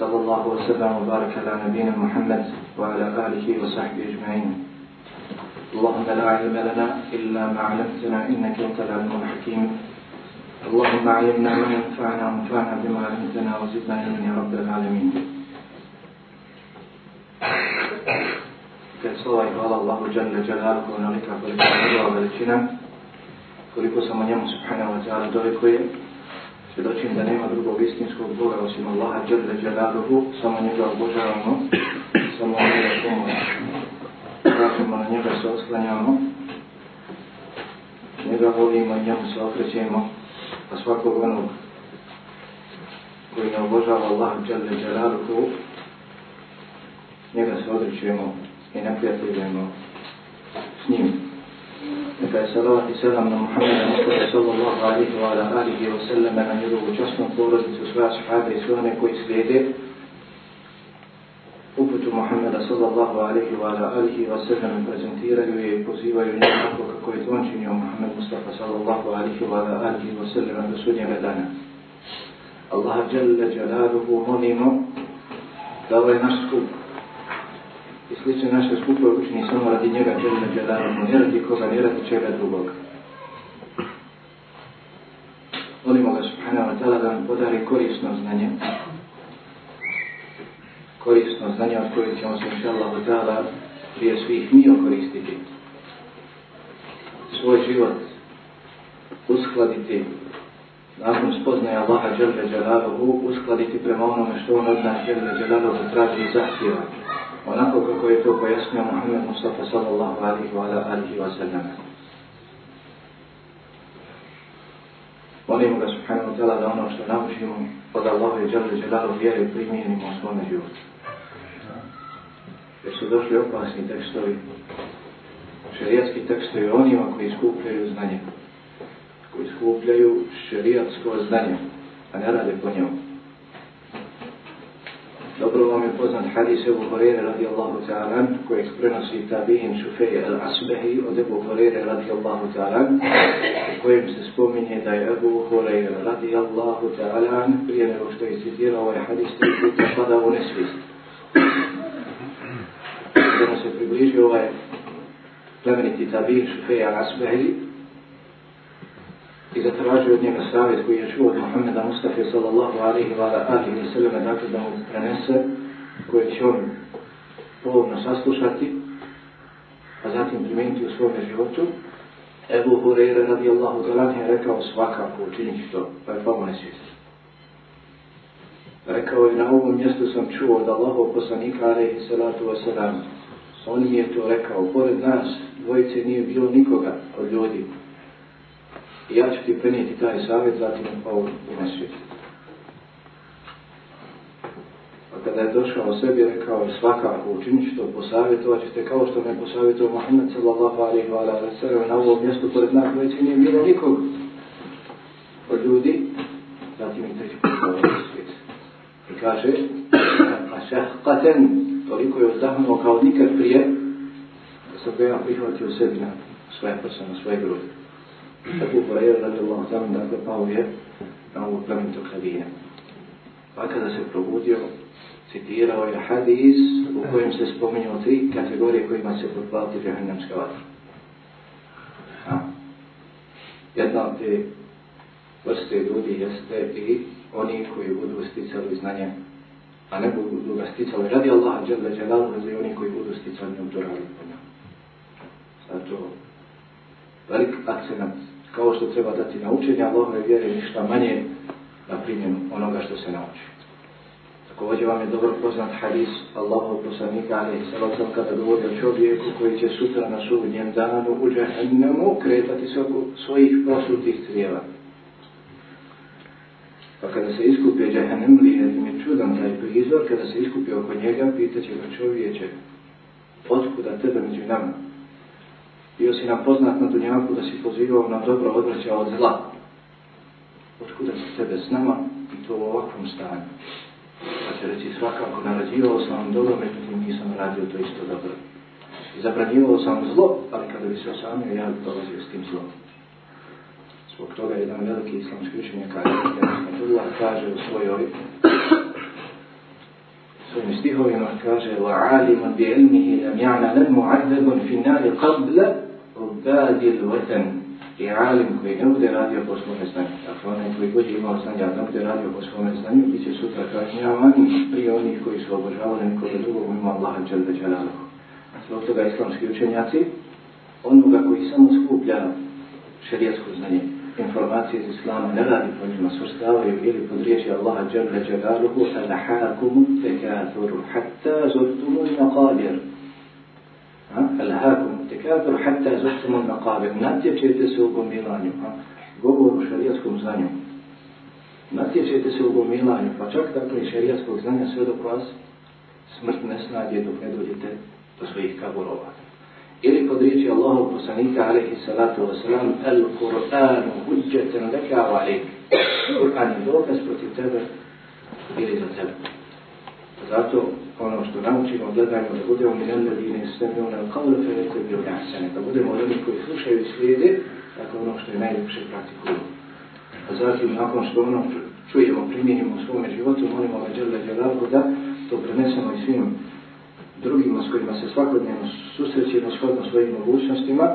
صلى الله وسلم وبارك على نبينا محمد وعلى آله وصحبه أجمعين اللهم لا علم لنا إلا ما علمتنا إنك أنت العلم الحكيم اللهم علمنا ما ينفعنا وانفعنا بما علمتنا وزدنا علما يا رب العالمين Kad se ovaj hvala Allahu Đalila Đalalu koji nalika koliko je njegova veličina, koliko samo njemu subhanahu wa ta'ala dovekuje, svjedočim da nema drugog istinskog Boga osim Allaha Đerde Đeradohu, samo njega obožavamo, samo njega pomoć. Pratimo na njega se oslanjamo, njega volimo i njemu se okrećemo, a svakog onog koji ne obožava Allaha Đerde Đeradohu, njega se odrećujemo i neprijateljujemo s njim. Neka je salat i selam na Muhammeda Mustafa sallallahu alihi wa ala alihi wa sallam na njegovu časnu porodicu sva sahabe i sve one koji slijede uputu Muhammeda sallallahu alihi wa ala alihi wa sallam prezentiraju je i pozivaju nje tako kako je to on činio Muhammed Mustafa sallallahu alihi wa ala alihi wa sallam do sudnjega dana. Allah jalla jalaluhu molimo da ovaj naš skup i slično naše skupo učini samo radi njega čelna džedara pozirati koga vjerati čega drugog. Molimo ga subhanahu wa ta'ala da nam podari korisno znanje. Korisno znanje od koje ćemo se inšallahu ta'ala prije svih mi okoristiti. Svoj život uskladiti nakon spoznaja Allaha Đerbe Đerabu uskladiti prema onome što on od nas Đerbe Đerabu traži i zahtjeva onako kako je to pojasnio Muhammed Mustafa sallallahu alihi wa alihi wa sallam. Molimo ga subhanahu tjela da ono što naučimo od Allaho i Đalde Đelalu vjeri primijenimo u svome životu. Jer su došli opasni tekstovi, šerijatski tekstovi onima koji skupljaju znanje, koji skupljaju šerijatsko znanje, a ne rade po njemu. Dobro vam je poznat hadis Ebu Horeyre radijallahu ta'ala koji prenosi tabihim šufeji al-Asbehi od Ebu Horeyre radijallahu ta'ala u kojem se spominje da je Ebu Horeyre radijallahu ta'ala prije nego što je citirao ovaj hadis tri puta pada u nesvist. Kada se približio ovaj plemeniti tabihim šufeji al-Asbehi i zatražio od njega savjet koji je čuo od Muhammeda Mustafa sallallahu alaihi wa alaihi wa sallam dakle da mu prenese koje će on polovno saslušati a zatim primijeniti u svom životu Ebu Hureyre radijallahu talan je rekao svakako učinit ću to pa je palo nesvijest rekao je na ovom mjestu sam čuo od Allahov poslanika alaihi salatu wa sallam on mi je to rekao pored nas dvojice nije bilo nikoga od ljudi I ja ću ti prenijeti taj savjet, zatim ovo unesvijeti. A kada je došao o sebi, rekao je svakako učinit ću to, posavjetovat ću te kao što me posavjetuo Mohamed sallallahu alaihi wa alaihi wa sallam na ovom mjestu pored nas već nije bilo nikog od ljudi, zatim i treći put ovo unesvijeti. I kaže, a šehqaten, toliko je uzdahnuo kao nikad prije, da sam ga ja prihvatio sebi na svoje prsa, na svoje grudi. Ebu Hureyre radijallahu sallam dakle pao je na ovu plemenitog hadija. Pa kada se probudio, citirao je hadis u kojem se spominjao tri kategorije kojima se potplati džahennemska vatra. Jedna od te vrste ljudi jeste i oni koji budu sticali znanje, a ne budu ga sticali radi Allah, džel da džel Allah, ali oni koji budu sticali ne udorali po njom. Zato velik akcenat kao što treba dati na učenje Allahove vjere, ništa manje na primjenu onoga što se nauči. Također vam je dobro poznat hadis Allahov poslanika Ali Isra'a kada govori o čovjeku koji će sutra na suvnjem danu u džahennemu kretati se oko svojih prosutih crijeva. Pa kada se iskupio džahennem lije, im je čudan taj prizor, kada se iskupio oko njega, pitaće ga čovječe, otkuda tebe među nama? bio si nam poznat na dunjaku da si pozivao na dobro odvraćao od zla. Otkuda si sebe s nama i to u ovakvom stanju? Pa će reći svakako, narađivao sam vam dobro, međutim nisam radio to isto dobro. I zabranjivao sam zlo, ali kada bi se osamio, ja dolazio s tim zlom. Zbog toga je jedan veliki islamski učenje kaže, Allah kaže u svojoj svojim stihovima kaže wa alima bi ilmihi lam ya'lam al mu'adhdhabun fi an-nar qabla kadir vatan i alim koji ne bude radio po svome znanju. Dakle, onaj koji god je imao znanje, ali ne bude radio po svome znanju, bit će sutra kažnjavani prije onih koji su obožavali nekoga drugog ima Allaha Čelda Čelaluhu. Zbog toga islamski učenjaci, onoga koji samo skuplja šarijetsko znanje, informacije iz Islama, ne radi po njima, svrstavaju ili pod riječi Allaha Čelda Čelaluhu, a lahakum tekaturu, hatta zortumu i maqadiru. Alhaakum tekatur hatta zuhtum un maqabir. Natječete se u gomilanju. Govor u šarijatskom znanju. Natječete se u gomilanju. Pa čak tako dakle, i šarijatskog znanja sve dok vas smrt ne snadje dok ne dođete do svojih kaburova. Ili pod riječi Allahu posanika alaihi salatu wasalam al Kur'anu huđetan leka u alik. Kur'an je dokaz protiv tebe ili za tebe. Zato ono što naučimo, gledajmo da budemo miranda dine i sve mi ono kao da se neko je bio jasene, da budemo oni koji slušaju i slijede, dakle ono što je najljepše praktikujemo. A pa zatim, nakon što ono čujemo, primjenimo u svome životu, molimo ove džele djelavu da to prenesemo i svim drugima s kojima se svakodnevno susrećemo shodno svojim mogućnostima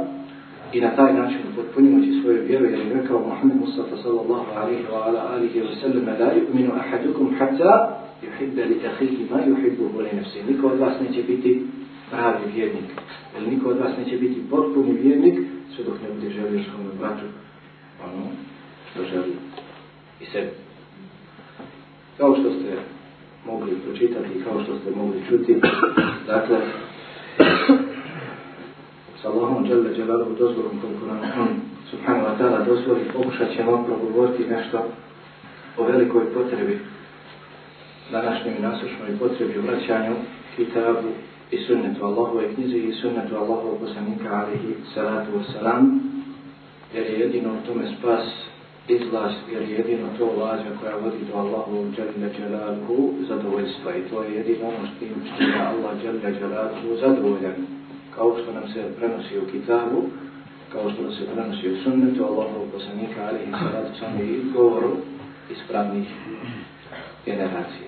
i na taj način upotpunjujući svoju vjeru, jer je rekao Muhammed Mustafa sallallahu alihi wa ala alihi wa sallam, la yu'minu ahadukum hatta يحب لأخيه ما يحبه لنفسه نكو od vas neće biti pravi vjernik ili niko od vas neće biti potpuni vjernik sve dok ne bude želio svome braću ono što želi i sebi kao što ste mogli pročitati i kao što ste mogli čuti dakle sa Allahom Đelle Đelalu dozvorom koliko nam on subhanu wa ta'ala dozvori pokušat ćemo progovoriti nešto o velikoj potrebi današnjoj nasušnoj potrebi vraćanju kitabu i sunnetu Allahove knjize i sunnetu Allahove poslanika alihi salatu wa salam jer je jedino u tome spas izlaz jer je jedino to ulazio koja vodi do Allahu Đalila Đalaluhu zadovoljstva i to je jedino ono što je Allah Đalila Đalaluhu zadovoljan kao što nam se prenosi u kitabu kao što se prenosi u sunnetu Allahovu poslanika alihi salatu wa salam i govoru ispravnih generacija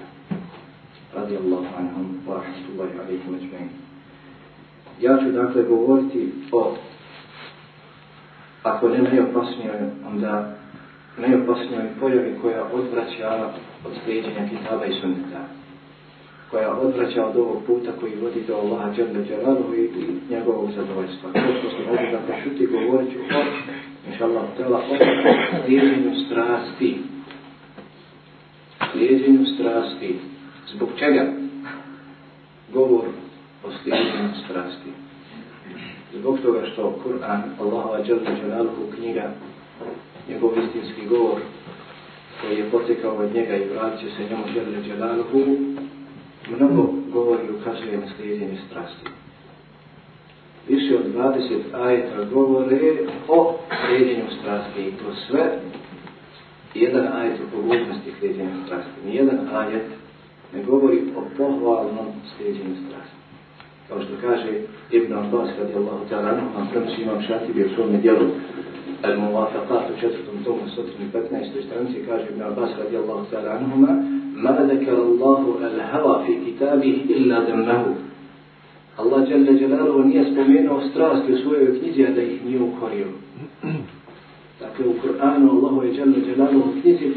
radi Allah anhum wa rahmatullahi alaikum ajma'in. Ja ću dakle govoriti o, ako ne najopasnijoj, onda najopasnijoj pojavi koja odvraćava od sljeđenja kitaba i sunneta koja odvraća od ovog puta koji vodi do Allaha Đerbe Đeranu i njegovog zadovoljstva. To što smo ovdje da dakle pošuti govorit ću o, inša Allah, tela o slijedjenju strasti. Slijedjenju strasti. Zbog čega? Govor o sljedećem strasti. Zbog toga što Kur'an, Allahova dželta dželaluhu knjiga, njegov istinski govor koji je potekao od njega i vratio se njemu dželta dželaluhu, mnogo govori i ukazuje na sljedećem strasti. Više od 20 ajeta govore o sljedećem strasti i to sve jedan ajet o pogodnosti sljedećem strasti. Nijedan ajet ne govori o pohvalnom sljeđenju strasti. Kao što kaže Ibn Abbas radi Allahu ta'ala anhu, a prvi si imam šati bi u svom dijelu Al-Muwafaqat u četvrtom tomu 115. stranici kaže Ibn Abbas radi Allahu ta'ala anhu, ma zekar Allahu al-hava fi kitabih illa dammahu. Allah Jalla Jalaluhu nije spomenuo strasti u svojoj knjizi, a da ih nije ukorio. Dakle, u Kur'anu Allahu je Jalla Jalaluhu knjizi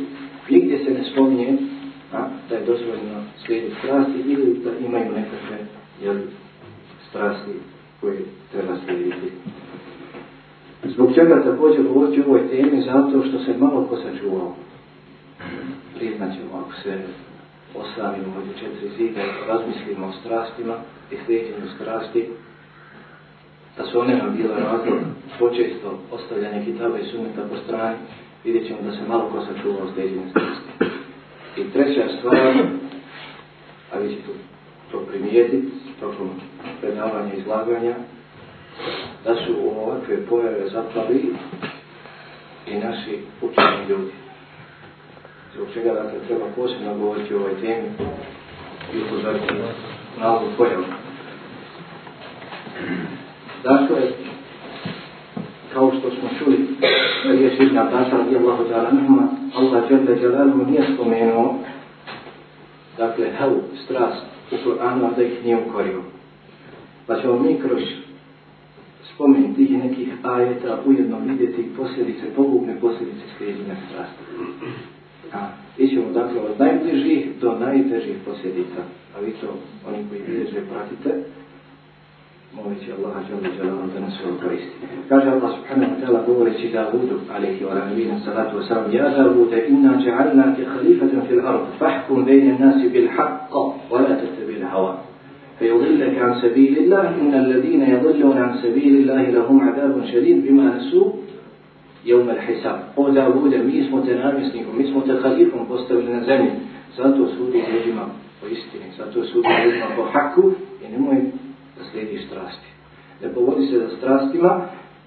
nigdje se ne spominje a, da je dozvoljeno slijediti strasti ili da imaju nekakve jel, strasti koje treba slijediti. Zbog čega također govoriti o ovoj temi? Zato što se malo ko sačuvao. Priznaćemo ako se osamimo ovdje četiri zide, razmislimo o strastima i slijedjenju strasti, da su one nam bile razlog počesto ostavljanje kitava i sumeta po strani, vidjet ćemo da se malo ko sačuvao slijedjenju strasti. I treća stvar, a vi ćete to primijetiti tokom predavanja i izlaganja, da su u ovakve pojave zapali i naši učeni ljudi. Zbog čega dakle treba posebno govoriti o ovoj temi i upozoriti na ovu pojavu. Dakle, kao što smo čuli, riječ Ibn Abbas radijallahu ta'ala nama, Allah Jalla Jalalu nije spomenuo dakle, hel, strast u Kur'anu, da ih nije ukorio. Pa ćemo mi kroz spomen tih nekih ajeta ujedno vidjeti posljedice, pogubne posljedice sklizine strasti. A, ićemo dakle od najbližih do najtežih posljedica. A vi to, oni koji bilježe, pratite. Moleći Allaha žele da nas sve ukoristi. Kaže Allah subhanahu wa ta'ala govoreći Davudu, alihi wa rahmina salatu wa sallam, Ja Davude, inna ja'alna ti khalifatan fil ard, fahkum bejne nasi bil haqqa, wa la tatabil hawa. فيضلك عن سبيل الله إن الذين يضلون عن سبيل الله لهم عذاب شديد بما نسوا يوم hisab. O Davude, mi smo te namisnikom, mi smo te khalifom postavili na zemlji. Zato sudi ljudima po istini, zato sudi ljudima po haku i nemoj da slijediš strasti. Ne povodi se za strastima,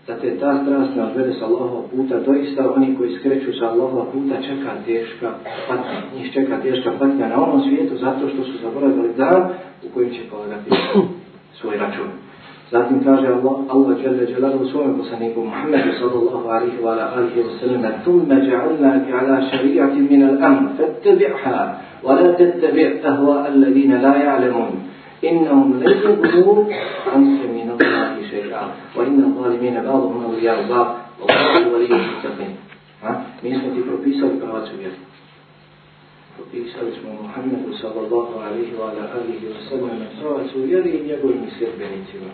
da te ta strast ne odvede sa Allahova puta. Doista oni koji skreću sa Allahova puta čeka teška patnja. Njih čeka teška patnja na onom svijetu zato što su zaboravili dan u kojem će polagati svoj račun. Zatim kaže Allah, Allah je da je dao svom poslaniku Muhammedu sallallahu alejhi ve alihi ve sellem: "Tumma ja'alna ki ala shari'atin min al-amr, fattabi'ha wa la tattabi' ahwa alladhina la ya'lamun." Ja إنهم لن يغدوا خمس من الله شيئا وإن الظالمين بعضهم أولياء بعض والله ولي المتقين Mi smo ti propisali pravacu vjeru. Propisali smo Muhammedu sallallahu alihi wa alihi wa sallam na pravacu vjeru i njegovim sredbenicima.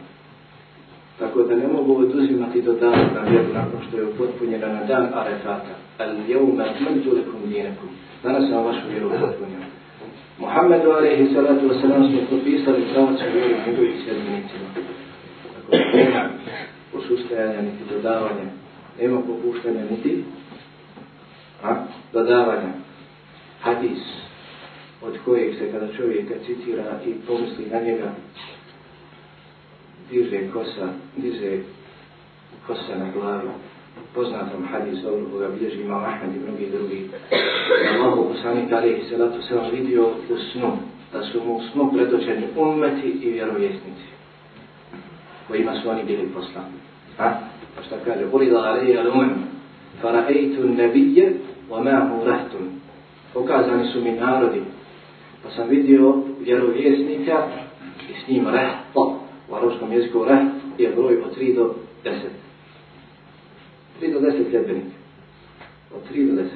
Tako da ne mogu oduzimati do dana na vjeru nakon što je upotpunjena na dan Arefata. Al jeum akmentu lekum dinekum. Danas sam vašu vjeru upotpunjena. Muhammedu alaihi salatu wa salam smo propisali pravac u vjeru njegovih sredbenicima. Tako da nema posustajanja, niti dodavanja, nema popuštanja, niti a, dodavanja. Hadis od kojeg se kada čovjeka citira i pomisli na njega, diže kosa, diže kosa na glavu poznatom hadisu ovom koga bilježi imam Ahmed i mnogi drugi, da Allahu poslanik alaihi salatu sam vidio u snu, da su mu u snu pretočeni umeti i vjerovjesnici kojima su oni bili poslani. Ha? Pa šta kaže? Urida alaihi alumem, faraeitu nebije, vamehu rahtun. Pokazani su mi narodi, pa sam vidio vjerovjesnika i s njim reht, po, u arabskom jeziku reht je broj od 3 do 10. 3 do 10 stepenice. Od 3 do 10.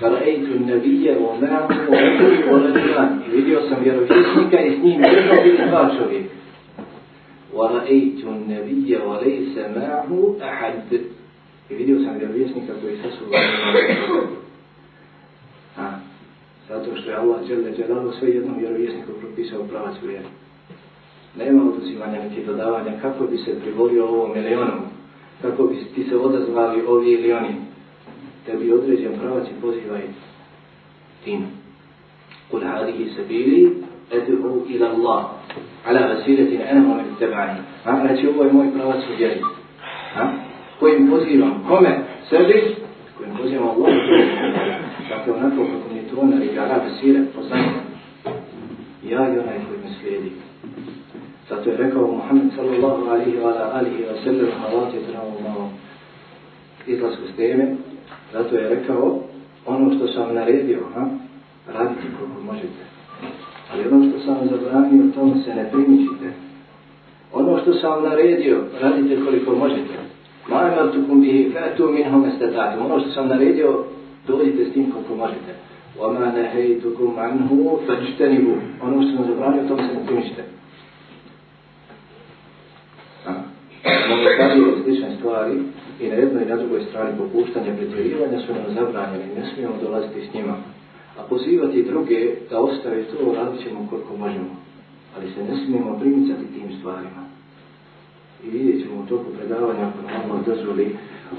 Kada ej tu ne vidje o meraku, o meraku, o I vidio sam vjerovjesnika i s njim jedno bili dva čovjeka. ورأيت النبي وليس معه أحد في فيديو سان جابيسني كتو يسسو الله Zato što je Allah džel da džel sve jednom vjerovjesniku propisao pravac vrijeme. Nema oduzimanja niti dodavanja kako bi se privolio ovo milionom kako bi ti se odazvali ovi ili oni, da bi određen pravac i pozivaj tim. Kul hadihi sabili edu ila Allah, ala vasilati anama mi tebani. Ha? Znači ovo je moj pravac u djeli. Ha? Kojim pozivam? Kome? Sebi? Kojim pozivam Allah? Dakle, onako kako mi je to narika, ala vasilat, poznajem. Ja i onaj koji me slijedi. Zato je rekao Muhammed sallallahu alihi wa alihi wa sallam, izlasku s teme, zato je rekao ono što sam vam naredio, ha? radite koliko možete. Ali ono što sam vam zabranio, tome se ne primičite. Ono što sam vam naredio, radite koliko možete. Majma tu kum bihi, fe tu min home ste tatim. Ono što sam naredio, dođite s tim koliko možete. Oma ne hej tu kum anhu, fe čte nivu. Ono što sam zabranio, tome se ne primičite. Ha? Mogu kazi o slične stvari, i na jednoj i na drugoj strani popuštanja pretjerivanja su nam zabranjeni, ne smijemo dolaziti s njima. A pozivati druge da ostave to radit ćemo koliko možemo, ali se ne smijemo primicati tim stvarima. I vidjet ćemo u toku predavanja ako nam Allah dozvoli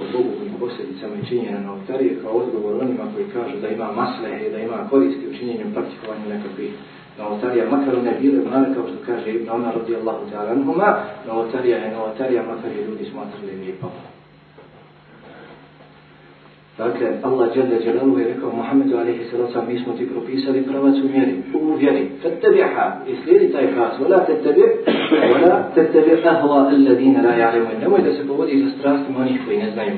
o Bogu i posljedicama i činjenja na oktarije kao odgovor onima koji kažu da ima masle i da ima koristi u činjenju praktikovanja nekakvih novotarija, makar ne bile mnare kao što kaže Ibn Omar radi Allahu ta'ala anhuma, novotarija je novotarija, makar je ljudi smatrali lijepo. Dakle, Allah Jalla Jalalu je rekao Muhammedu alaihi sallam, mi smo ti propisali pravac u vjeri, u vjeri. Fattabiha, i slijedi taj pravac, vola tattabih, vola tattabih ahla alladina la ja'lemu. Nemoj da se povodi za strastima onih koji ne znaju.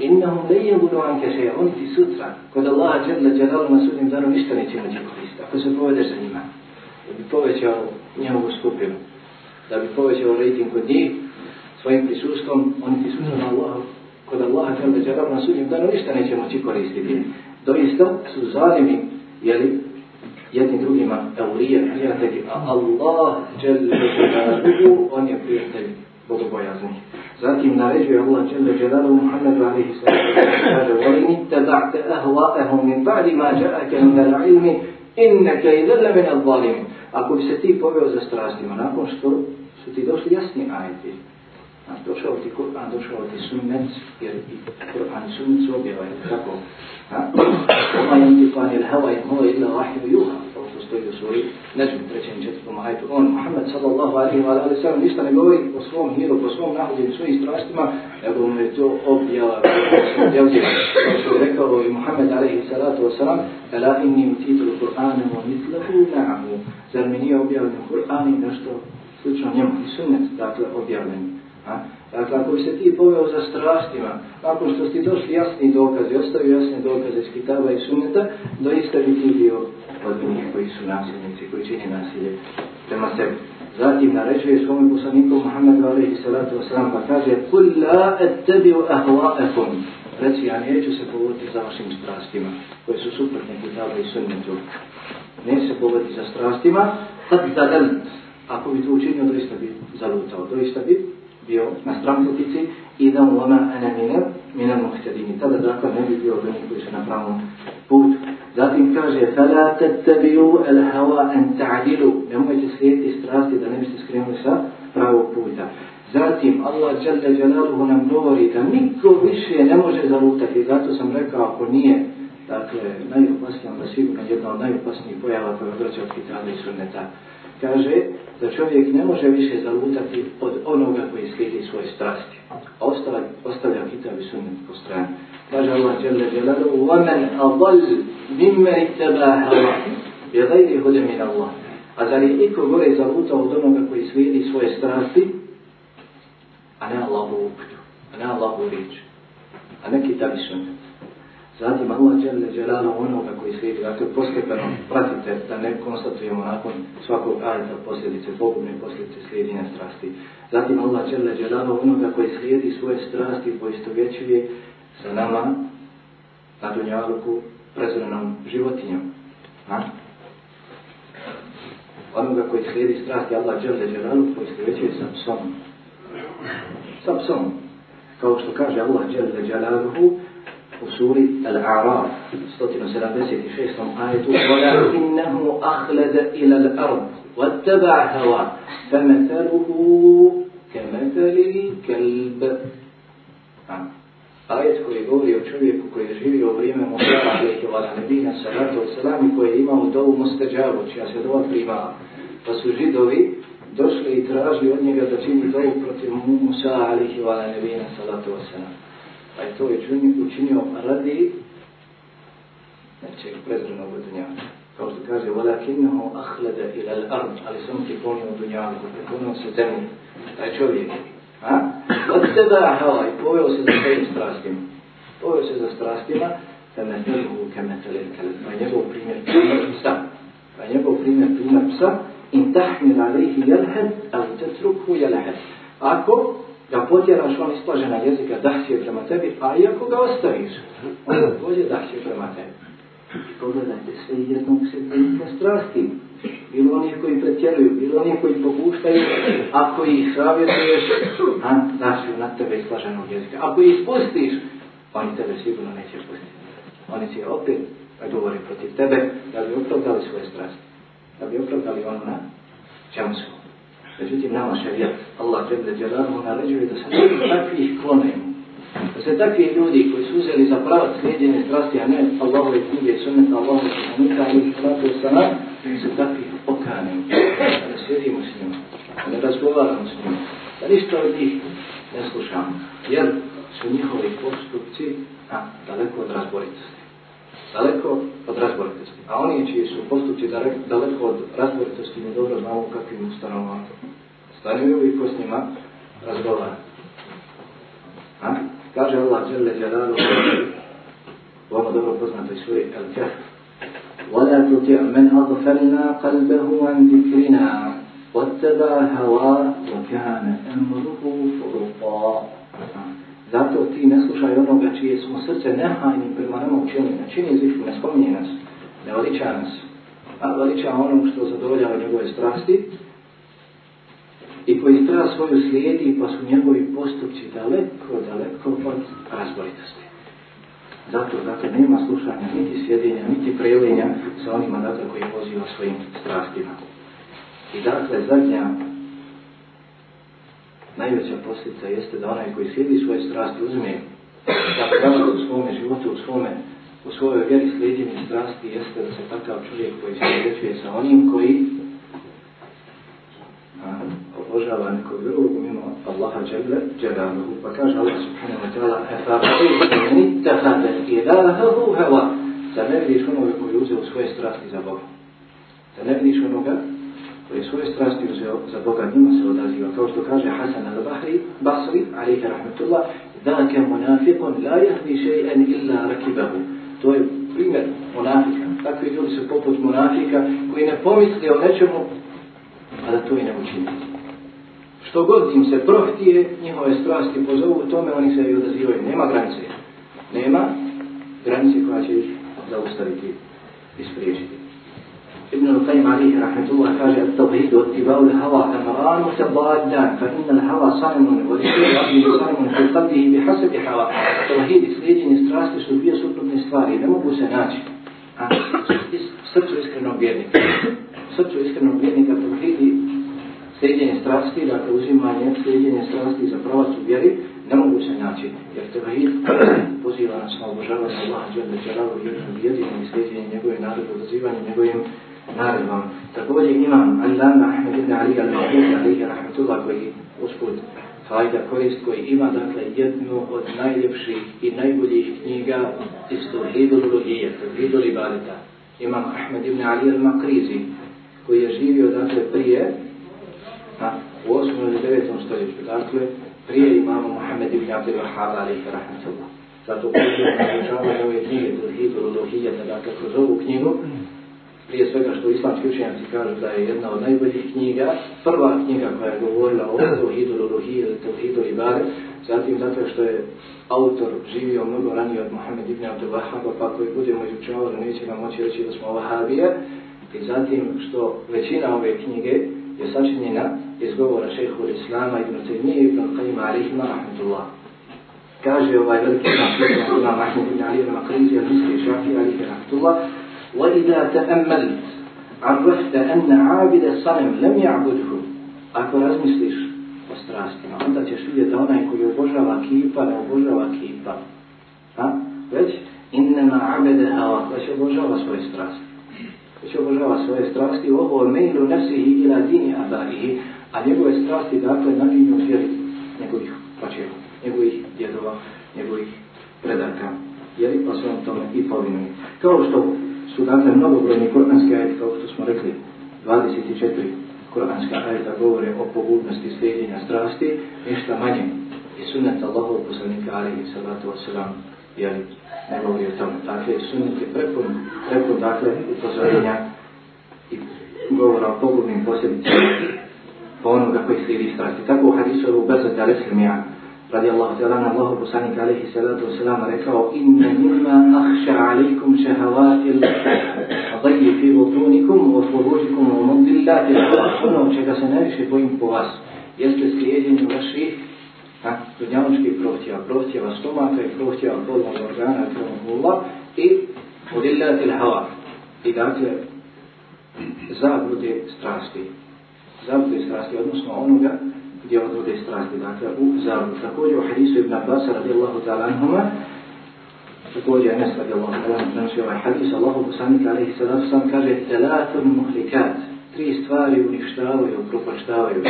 Innahum lejje budu anke še, on ti sutra, kod Allah Jalla Jalalu na sudnim danu ništa neće moći koristiti, ako se povedeš za njima. Da bi povećao njegovu skupinu, da bi povećao rejting kod njih, svojim prisustom, oni ti sutra na Allahu kod Allaha džel džel na sudnjem danu ništa neće moći koristiti. Doista su zalimi jeli, jedni drugima eurije, prijatelji, a Allah džel džel na sudnju, on je prijatelj bogobojazni. Zatim naređuje Allah džel džel na Muhammedu alihi sallahu kaže وَلِنِ تَدَعْتَ أَهْوَاءَهُمْ مِنْ بَعْدِ مَا جَاءَكَ مِنَ الْعِلْمِ إِنَّكَ إِذَلَ مِنَ الظَّالِمِ Ako bi se ti poveo za strastima, nakon što su ti došli jasni ajeti, A došao ti Kur'an, došao ti sunnet, jer i Kur'an sunnet su objavaju, tako. Oma jem ti fani il hava jem hova illa vahidu juha, kao što stoji u svoji nezmi trećem četvrtom ajtu. On, Muhammed sallallahu alaihi wa alaihi wa sallam, ništa ne govori po svom hiru, po svom nahođenju, svojim strastima, nego mu je to objava, kao što je rekao i Muhammed alaihi salatu wa sallam, ala inni mutitul Kur'anu wa mitlahu na'amu, zar mi nije objavljen Kur'an i nešto slično njemu i sunnet, dakle objavljenje. A? Dakle, ako bi se ti poveo za strastima, nakon što ti došli jasni dokaze, ostavio jasne dokaze iz Kitava i Sunneta, doista bi ti bio od njih koji su nasilnici, koji čini nasilje prema sebi. Zatim naređuje svome poslaniku Muhammedu alaihi salatu wasalam pa kaže Kul la et tebi ahva'ekom Reci, ja neću se povoditi za vašim strastima koje su suprotne kitabe i sunnetu. Ne se povoditi za strastima, tad da Ako bi to učinio, doista bi zalutao, doista bi bio na stran putici i da u lama ene mine, mine muhtedini. Tada dakle ne bi bio veliko koji na pravom putu. Zatim kaže, فَلَا تَتَّبِيُوا الْهَوَا أَنْ تَعْدِلُوا Nemojte slijediti strasti da ne biste skrenuli sa pravog puta. Zatim Allah Jalla Jalaluhu nam govori da niko više ne može zalutati. Zato sam rekao, ako nije Dakle, najopasnija, ali sigurno jedna od najopasnijih pojava koja odraća od Kitana i Sunneta kaže da čovjek ne može više zalutati od onoga koji slijedi svoje strasti. A ostala, ostavlja kitab i sunnet po strani. Kaže Allah Jalla Jalla وَمَنْ أَضَلْ مِمَّ اِتَّبَا هَوَا يَدَيْدِ هُدَ مِنَ اللَّهِ A zar je iko gore zavuta od onoga koji slijedi svoje strasti, a ne Allahovu uputu, a ne Allahovu riječ, a ne kitab i sunnet. Zatim Allah Jalla Jalala onoga koji slijedi, dakle postepeno pratite da ne konstatujemo nakon svakog ajeta posljedice, pogubne posljedice slijedine strasti. Zatim Allah Jalla Jalala onoga koji slijedi svoje strasti poisto većivije sa nama na dunjaluku prezrenom životinjom. Ha? Onoga koji slijedi strasti Allah Jalla Jalala poisto većivije sa psom. Sa psom. Kao što kaže Allah Jalla Jalala onoga u suri Al-A'raf, 176. ajetu, وَلَكِنَّهُ أَخْلَدَ إِلَى الْأَرْضِ وَاتَّبَعْ هَوَى فَمَثَلُهُ كَمَثَلِ الْكَلْبِ Ajet koji govori o čovjeku koji je živio u vrijeme Musa, alaihi wa nabina, salatu wasalam, koji je imao dovu mustađavu, čija se dova primala. Pa su židovi došli i tražili od njega da čini dovu protiv Musa, alaihi wa nabina, salatu wasalam. pa je to je učinio radi znači prezrenog dunjaka kao što kaže walakinahu akhlada ila al-ard ali sam ti ponio dunjaku da ponio se temu taj čovjek a od tebe hala i poveo se za svojim strastima poveo se za strastima da me trgu kame tali kalb pa njegov primjer primjer psa pa njegov primjer primjer psa in tahmin alihi jelhed al tetruku jelhed ako da potjeraš on ispožena jezika da si je prema tebi, a iako ga ostaviš, on dođe da si je prema tebi. I pogledajte, sve jedno se prilika strasti. Bilo onih koji pretjeruju, bilo onih koji pokuštaju, ako ih savjetuješ, a našli na tebe ispoženog jezika. Ako ih spustiš, oni tebe sigurno neće pustiti. Oni će opet govori protiv tebe, da bi opravdali svoje strasti. Da bi opravdali ono na čemu su. Međutim, nama šarijat, Allah tebne djelanu, naređuje da se takvih klonemo. Da se takvi ljudi koji su uzeli za pravac sljedine strasti, a ne Allahove knjige, sunnet, Allahove sunnika, ali i sunnatu sa nam, da se takvi okanemo. Da sjedimo s njima, da razgovaramo s njima, da ništa od njih ne slušamo. Jer su njihovi postupci a, daleko od razboritosti. Daleko od razboritosti. A oni čiji su postupci daleko od razboritosti, mi dobro znamo kakvim ustanovatom. Pa ne bih ko s njima razgovara. A? Kaže Allah, jel leđa dalu, ovo dobro poznato iz svoje Al-Kahf. وَلَا تُطِعْ مَنْ أَغْفَلْنَا قَلْبَهُ عَنْ ذِكْرِنَا وَاتَّبَا هَوَا وَكَانَ أَمْرُهُ فُرُطَا Zato ti ne slušaj onoga čije smo srce nehajni prema nama učinili, na čini zvišku, ne spominje nas, ne veliča nas, a veliča onom što zadovoljava njegove strasti, i koji strah svoju slijedi pa su njegovi postupci daleko, daleko od razboritosti. Zato, dakle, nema slušanja, niti sjedinja, niti prelinja sa onima, dakle, koji poziva svojim strastima. I dakle, zadnja najveća posljedica jeste da onaj koji slijedi svoje strasti uzme da pravo u svome životu, u svome, u svojoj vjeri slijedjenje strasti jeste da se takav čovjek koji se sa onim koji obožava neko drugo mimo Allaha Jalla Jalaluhu. Pa kaže Allah subhanahu wa ta'ala Efa'i min tahadet ilahahu hawa. Da ne vidiš onoga koji je uzeo svoje strasti za Boga. Da ne vidiš onoga koji je svoje strasti uzeo za Boga, njima se odaziva. Kao što kaže Hasan al-Bahri, Basri, alaihi rahmatullah, da ke munafikun la jahdi še'en illa rakibahu. To je primjer munafika. Takvi ljudi su poput munafika koji ne pomisli o nečemu, a da to i ne učinite što god im se prohtije, njihove strasti pozovu u tome, oni se i odazivaju. Nema granice. Nema granice koja će ih zaustaviti i spriječiti. Ibn al-Qaim alihi rahmetullah kaže at tabhidu at tibau l-hawa kamaranu se ba'addan fa inna l-hawa sanimun wa l-hawa sanimun fa inna l-hawa sanimun bi hasad hawa tabhidi slijedjeni strasti su dvije suprotne stvari ne mogu se naći a srcu iskrenog vjernika srcu iskrenog vjernika tabhidi sljedjenje strasti, dakle uzimanje sljedjenje strasti za pravac u vjeri, nemoguće naći, jer treba i poziva nas na obožavanje Allah, džel da će rado jednom jedinom i sljedjenje njegove narodbe, odazivanje njegovim naredbama. Također imam Al-Lama Ahmed ibn Ali al-Mahmud alihi rahmatullah koji uspud fajda korist koji ima dakle jednu od najljepših i najboljih knjiga iz Tuhidu Lugije, Tuhidu Libalita. Imam Ahmed ibn Ali al-Makrizi koji je živio dakle prije a, u osmom ili devetom stoljeću, dakle, prije imamo Mohamed ibn Abdel Vahab, ali i Rahim Sala. Zato učinu naučava ove knjige, to je Hidur, do Hidjata, dakle, kroz ovu knjigu, prije svega što islamski učenjaci kažu da je jedna od najboljih knjiga, prva knjiga koja je govorila o Tauhidu, Ruhiju, Tauhidu i Bar, zatim zato što je autor živio mnogo ranije od Mohamed ibn Abdu Vahaba, pa koji budemo izučavali, neće nam moći reći da smo Vahabije, i zatim što većina ove knjige je sačinjena iz govora šehu Islama i Taymiye Ibn Qayyima alaihima rahmetullah. Kaže ovaj veliki rahmetullah Imam Ahmed Ibn Ali Ibn Aqrizi al-Huski Šafi alaihi rahmetullah وَإِذَا تَأَمَّلْتْ عَرَّفْتَ أَنَّ عَابِدَ صَنِمْ لَمْ يَعْبُدْهُ Ako razmisliš o strastima, onda ćeš vidjeti da onaj koji obožava kipa, ne obožava kipa. Ha? Već, innama abede hava, već obožava svoje strasti. već znači, obožava svoje strasti, ovo mejlu nefsi i ila dini abarihi, a njegove strasti dakle naginju vjeri njegovih pačeva, njegovih djedova, njegovih predaka. Jeli pa svojom tome i povinuje. Kao što su dakle mnogobrojni koranski ajed, kao što smo rekli, 24 koranska ajeta govore o pogubnosti slijedjenja strasti, nešto manje. I sunnet Allahov poslanika alihi salatu wasalam, jer ne govori o tome. Dakle, sunnet je prepun, prepun dakle, upozorenja i govora o pogubnim posljedicama po onoga koji slidi strasti. Tako u hadisu je u Bezad Jalesimija, radi Allah, te lana Allahu Bosanik, alaihi salatu wasalam, rekao, inna nima nahša alaikum šehavati l-tajha, a dajji fi vodunikum, u otvorušikum, u mundillati, a suno, čega se najviše bojim po vas, jeste slijedjeni vaši a dunjalučkih prohtjeva, prohtjeva stomata i prohtjeva polnog organa, kromogula i odiljati lhava. I dakle, zabude strasti. Zabude strasti, odnosno onoga gdje odvode strasti, dakle u zabudu. Također u hadisu Ibn Abbas radijallahu ta'ala anhuma, Također je Nes radijallahu ta'ala anhuma, znači ovaj hadis, Allahu posanika alaihi sallatu sam kaže, telatum muhlikat, tri stvari uništavaju, propaštavaju.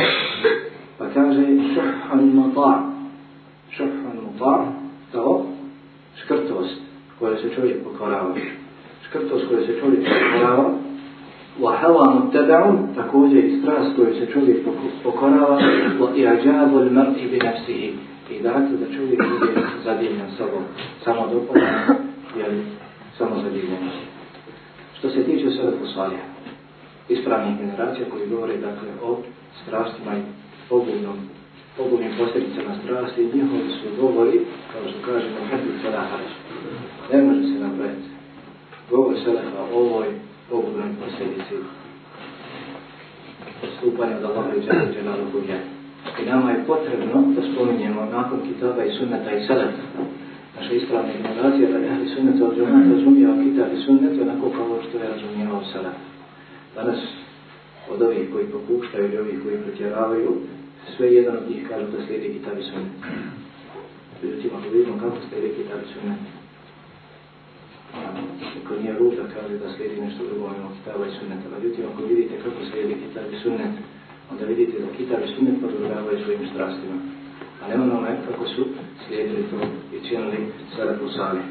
Pa kaže šuhan mutar. Šuhan mutar, to škrtost koja se čovjek pokorava. Škrtost koja se čovjek pokorava. Wa hawa mutada'u, također i strast koja se čovjek pokorava. Wa i'ađabu l-mrti bi nafsihi. I dakle da čovjek bude zadivljen sobom. Samo dopolan, jel, samo zadivljen. Što se tiče sve poslanja, ispravnih generacija koji govore, dakle, o strastima i pogubnom, pogubnim posljedicama strasti, njihovi su govori, kao što kažemo, hrti sadahađa. Ne može se nabrati. Govor sadaha o ovoj pogubnoj posljedici postupanja od Allaha i Đelalu Gugja. I nama je potrebno da spominjemo nakon kitaba i sunneta i sadaha. Naša ispravna ignorancija da je ahli sunneta od Jumana razumijeva kitab i sunnet onako kao što je razumijeva od sadaha. Danas od ovih koji pokuštaju ili ovih koji pretjeravaju, sve jedan od njih kaže da slijedi kitab i sunet. Međutim, ako vidimo kako slijedi kitab i sunet, ako nije ruta kaže da slijedi nešto drugo, ono kitab i sunet. Međutim, ako vidite kako slijedi kitab i sunet, onda vidite da kitab i sunet podrugavaju svojim strastima. A ne ono kako su slijedili to i činili sada po sali.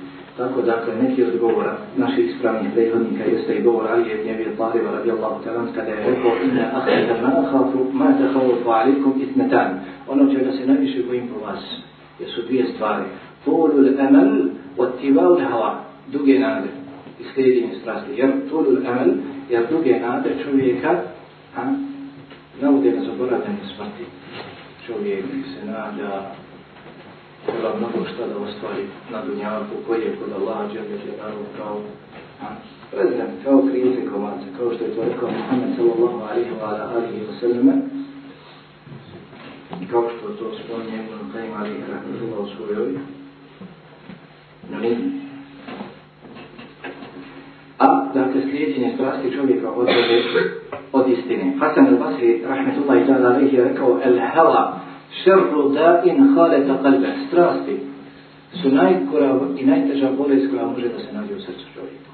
Tako dakle, neki od govora naših ispravnih prethodnika jeste i govor Alije ibn Abi Talib radijallahu ta'ala kada je rekao inna akhira ma akhafu ma takhawfu alaykum ithnatan. Ono što da se najviše bojim po vas jesu dvije stvari. Fulul amal wa tibau hawa. Duge nade. Iskrivljenje strasti. Jer fulul amal je duge nade čovjeka a, na udjela zaboravljanje smrti. Čovjek se nada koga mogu šta da ostvari na dunjavku koji je kod Allaha džemljete naravno pravo. Prezident, kao krize komance, kao što je to rekao Muhammed sallallahu alihi wa alihi wa sallame, i kao što to spomnije u Nukajim alihi rahmatullahu alihi wa sallam, no ne. A, dakle, slijedjenje strasti čovjeka od, od istine. Hasan al-Basri, rahmatullahi ta'ala, je rekao, el-hala, šerru in haleta kalbe, strasti su najgora i najteža bolest koja može da se nađe u srcu čovjeka.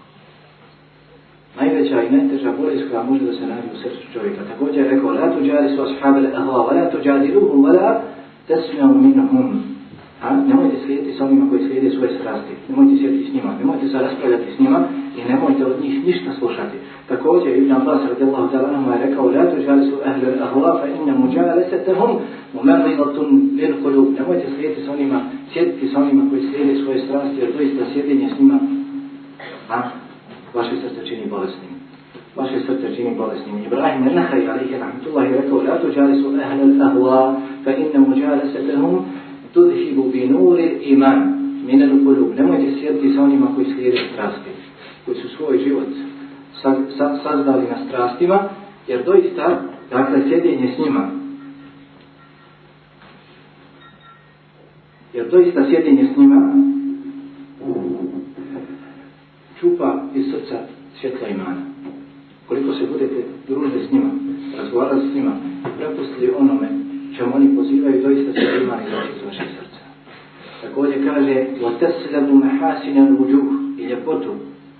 Najveća i najteža bolest koja može da se nađe u srcu čovjeka. Također je rekao, la tuđari su ashabe l'ahva, wa la tuđadiruhum, wa la tesmijam minhum. A nemojte slijediti sa onima koji slijede svoje strasti, nemojte sjediti s njima, nemojte se raspravljati s njima i nemojte od njih ništa slušati. Također Ibn Abbas radijallahu ta'ala nam je rekao La tu žali su ahlu ahla fa inna muđala lesete hum u memli latun lir kulub. Nemojte slijediti sa onima, sjediti sa onima koji slijede svoje strasti jer doista sjedinje s njima a, vaše srce čini bolestnim. Vaše srce čini bolestnim. Ibrahim al-Nahaj alaihi rahmatullahi rekao La tu žali su ahlu ahla fa inna muđala lesete hum tudhi bi nuril iman min al qulub nemojte sjediti sa onima koji slijede strasti koji su svoj život sazdali na strastima jer doista dakle sjedinje s njima jer doista sjedinje s njima čupa iz srca svjetla imana koliko se budete družili s njima razgovarali s njima prepustili onome čemu oni pozivaju, doista se prima i doći iz vaše srca. Također kaže, وَتَسْلَمُ مَحَاسِنَ الْوُجُهُ i ljepotu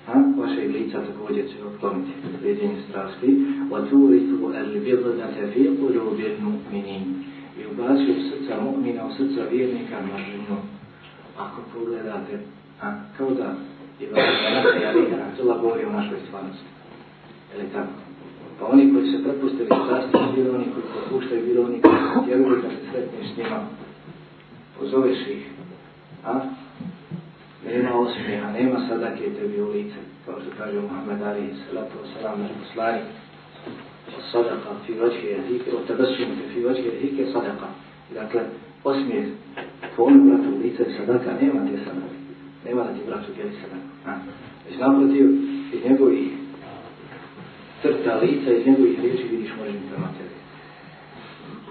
ha? vaše lica također će otkloniti vidjenje strasti. وَتُورِثُ الْبِضْنَ تَفِيقُ لُوْبِرْنُ مِنِينَ i ubacio u srca mu'mina, u srca vjernika mažinu. Ako pogledate, a, kao da je vaša nasa jadina, to govori o našoj stvarnosti. Je li tako? pa oni koji se prepustili strasti, bilo oni koji popuštaju, bilo oni koji se tjeruju da se sretneš njima, pozoveš ih, a? Nema osmijeha, nema sadake tebi u lice, kao što kaže Muhammed Ali, salatu wasalam, na poslari, sadaka, fi vajke jehike, o tebe su mi, fi vajke jehike, sadaka. Dakle, osmijeh, tvojom bratu u lice, sadaka, nema te sadake, nema da ti bratu gdje sadaka, a? Već naprotiv, i njegovih crta lica iz njegovih riječi vidiš prema فيذهب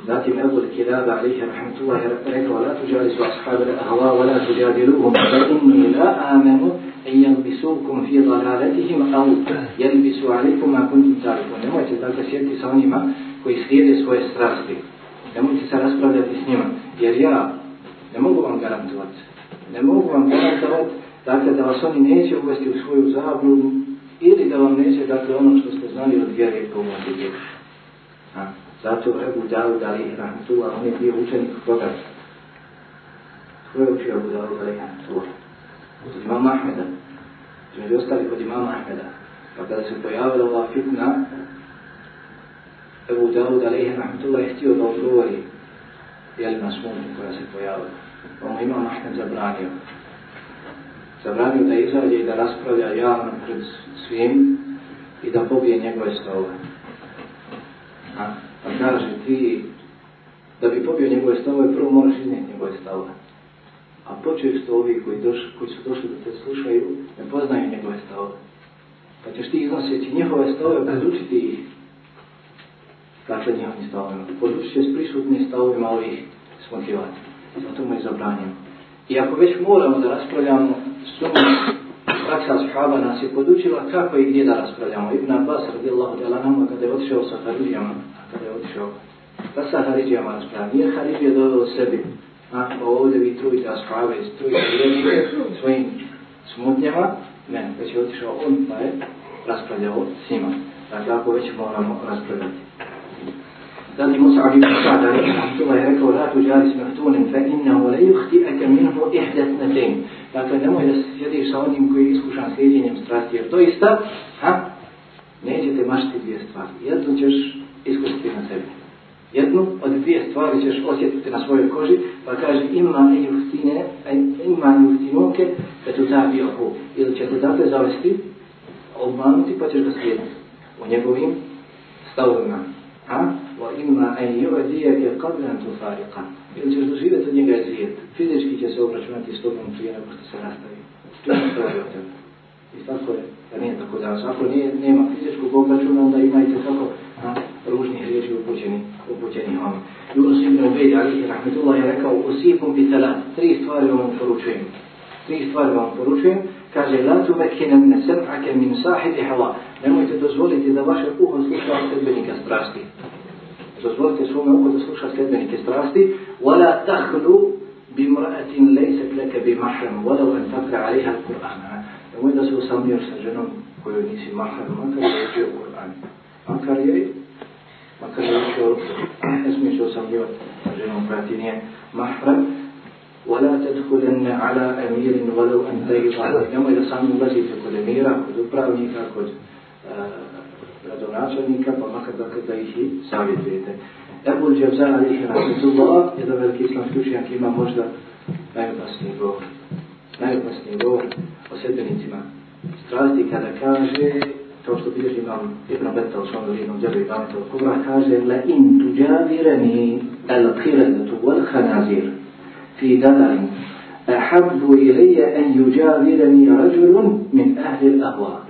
Zatim Ebu Kilaba alaihi rahmatullahi أبو الكلاب عليه رحمة الله عليك ولا تجالسوا أصحاب الأهواء ولا تجادلوهم فإني لا آمن أن يلبسوكم fi dalaletihim au يلبسوا عليكم a كنتم تعرفون Nemojte tako sjediti sa onima koji slijede svoje strasti. Nemojte se raspravljati s njima. Jer ja ne mogu vam garantovati. Ne mogu vam garantovati dakle, da vas oni neće uvesti u svoju zabludu ili da vam neće dakle ono što ste znali od vjere pomoći vjeru. Zato Ebu Dawud Ali Hrantua, on je bio učenik koga? Ko je učio Ebu Dawud Ali Hrantua? Od imama Ahmeda. Među ostali od imama Ahmeda. Pa kada se pojavila ova fitna, Ebu Dawud Ali Hrantua je htio da odgovori jel na svom koja se pojavila. Pa mu imam Ahmed zabranio zabranio da izađe i da raspravlja javno pred svim i da pobije njegove stove. A, pa kaže ti, da bi pobio njegove stove, prvo moraš iznijeti njegove stove. A počeš to ovi koji, doš, koji su došli da te slušaju, ne poznaju njegove stove. Pa ćeš ti iznositi njihove stove, razučiti ih. Dakle, njihovim stavima. Podući će s prisutnim stavima ovih smotivati. Zato mu je zabranjeno. I ako već moramo da raspravljamo, sobom praksa sahaba nas je podučila kako i gdje da raspravljamo. Ibn Abbas radijallahu ta'ala nama kada je otišao sa Haridijama, kada je otišao, da pa sa Haridijama raspravljamo. Nije Haridija doveo sebi, a ovdje vi trujite ashaave, trujite vjenike svojim smutnjama, ne, već je otišao on pa je raspravljao s njima. Dakle, ako već moramo raspravljati. Zatim Musa bin Sada rekao, Rahmatullah je rekao, la tuđari smehtunim, fe innahu le yuhti eke minhu ihdetne tim. Dakle, nemoj da sjediš sa onim koji je iskušan slijedjenjem strasti, jer to ista, ha, neće te mašiti dvije stvari. Jednu ćeš iskusiti na sebi. Jednu od dvije stvari ćeš osjetiti na svojoj koži, pa kaže ima i uhtine, ima i uhtinoke, da tu zabi ovu. Ili će te dakle zavesti, obmanuti, pa ćeš ga slijediti u njegovim stavovima. Ha? wa imma an yu'diyaka qablan tufariqan. Ili ćeš doživjeti od njega izvijet. Fizički će se obračunati s tobom prije nego što se rastavi. Tu je pravi od tebe. I tako je. Da nije tako da. Ako nije, nema fizičkog obračuna, onda imajte tako a, ružnih riječi upućeni, upućeni vam. Yunus ibn Ubej, ali je Rahmetullah je rekao, usipom bi tada tri stvari vam poručujem. Tri stvari vam poručujem. Kaže, la tu vekhinem ne sem'ake min sahiti hala. Nemojte dozvoliti da vaše uho sluša sredbenika strasti. Dozvolite svome umu da sluša sljedbenike strasti. وَلَا تَحْلُوا بِمْرَأَةٍ لَيْسَتْ لَكَ بِمَحْرَمْ وَلَوْا أَنْ تَقْرَ عَلَيْهَا الْقُرْآنَ Nemoj da se usamljuješ sa ženom koju nisi mahran, makar je učio u Kur'an. Makar je, makar je učio, ne smiješ usamljivati sa ženom koja ti nije mahran. ولا تدخلن على امير وَلَوْا ان تَيْضَ عليه nemoj da sami ulazite kod emira, kod upravnika, kod gradonačelnika, pa makar da, da ih i savjetujete. Ebul Džavzan Ali Hrvatullah, jedan veliki islamski učenjak ima možda najopasniji govor. Najopasniji govor o sredbenicima strasti kada kaže, kao što bilježi imam Ibn Betta u svom dolinom djelu i pametu od Kubra, kaže La in tuđavirani al qiradatu wal hanazir fi dalarin أحب إلي أن يجاورني رجل من أهل الأهواء.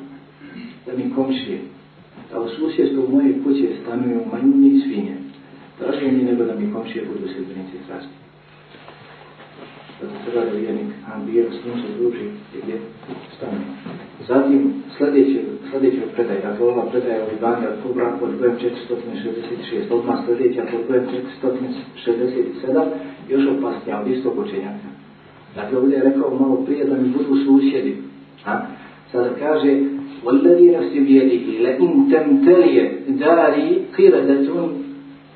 لم يكن شيء. a u susjedstvu moje kuće stanuju manjine i svinje. Draže mi nego da mi komšije budu sredbenici strasti. Zato treba da vjernik ambijer s njim se druži i gdje stanuje. Zatim, sljedeći, sljedeći od predaja, dakle ova predaja od Ibanja od Kubra pod brojem 466, odmah sljedeća pod brojem 467, još opasnija od istog učenjaka. Dakle, ovdje je rekao malo prije da mi budu susjedi. A? Sada kaže, والذي نفسي بيده لئن تمتلئ داري قردة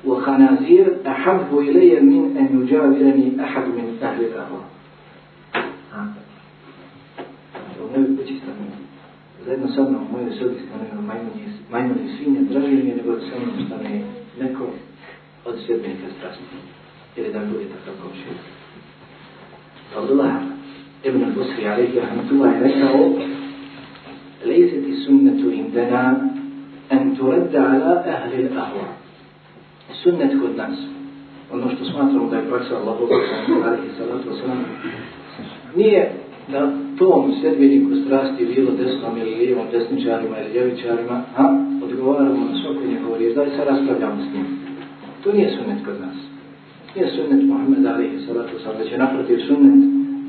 وخنازير أحب إلي من أن يجاورني أحد من أهل الأهواء Zajedno sa mnom moje mojoj sobi stanuju majmuni i svinje, draže mi je nego sa mnom stane neko od svjetnika strasti. Jer je da bude takav komšija. Abdullah ibn al-Busri, alaihi je rekao ليست السنة عندنا أن ترد على أهل الأهواء سنة كل ناس ono što smatramo da je praksa Allahu alaihi salatu wasalam nije da tom sedmjeniku strasti bilo desnom ili lijevom desničarima ili ljevičarima a odgovaramo na svoko njegovo riječ da li se raspravljamo s njim to nije sunnet kod nas nije sunnet Muhammed alaihi salatu wasalam da će naprotiv sunnet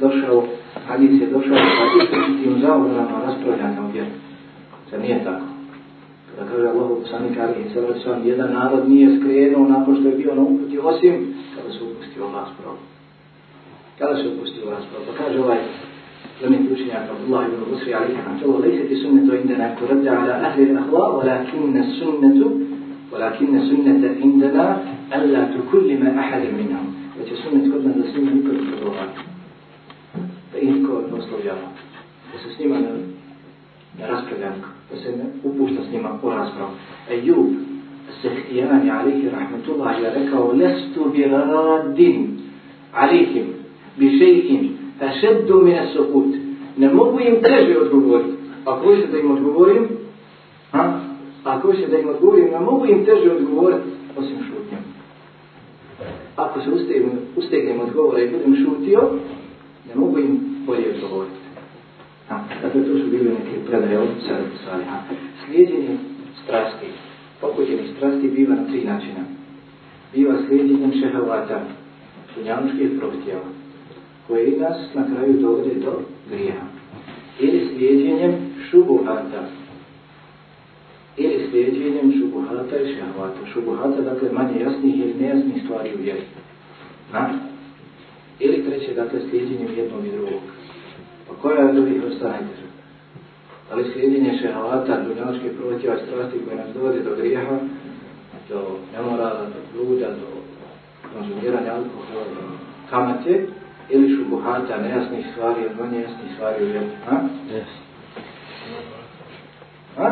došao hadis je došao sa pa istinitim zaudrama raspravljanja o vjeru. Zar nije tako? Da kaže Allah u samih karih i sam, jedan narod nije skrenuo nakon što je bio na uputi, osim kada se upustio raspravu. Kada se upustio raspravu? Pa kaže ovaj Zemlji ključenja pa Allah ibn Usri alihi na čelo lejse ti sunnetu indena ko rabda ala ahli lahva walakinne sunnetu walakinne sunnete indena alla tu kulli me ahali minam. Da će sunnet kod nas da sunnet nikoli podlogati blagoslovljamo, da se s njima ne, ne raspravljamo, da se ne upušta s njima u raspravu. Ejub, Sehtijan, alihi rahmetullah, je rekao, lestu bi radin, alihim, bi šeikim, a šeddu mi ne sokut. Ne mogu im teže odgovoriti. Ako hoćete da im odgovorim, ha? ako hoćete da im odgovorim, ne mogu im teže odgovoriti, osim šutnje. Ako se ustegnem, ustegnem odgovore i budem šutio, ne mogu im bolje odgovoriti. Dakle, to su bili neke predaje od Salihana. Slijedjenje strasti, pokuđenih strasti, biva na tri načina. Biva slijedjenjem šehovata, sunjanuških prohtjeva, koje i nas na kraju dovode do grija. Ili slijedjenjem šubuhata, ili slijedjenjem šubuhata i šehovata. Šubuhata, dakle, manje jasnih ili nejasnih stvari u vjeru. Na? Ili treće, dakle, slijedjenjem jednog i drugog koja je drugih vrsta najteža? Da li slijedinje šehalata, dunjaločke protjeva strasti koje nas dovode do grijeha, do nemorala, do bluda, do konzumiranja alkohola, do kamate, ili šubuhata, nejasnih stvari, ili nejasnih stvari u vjeru? Ha? Yes. Ha?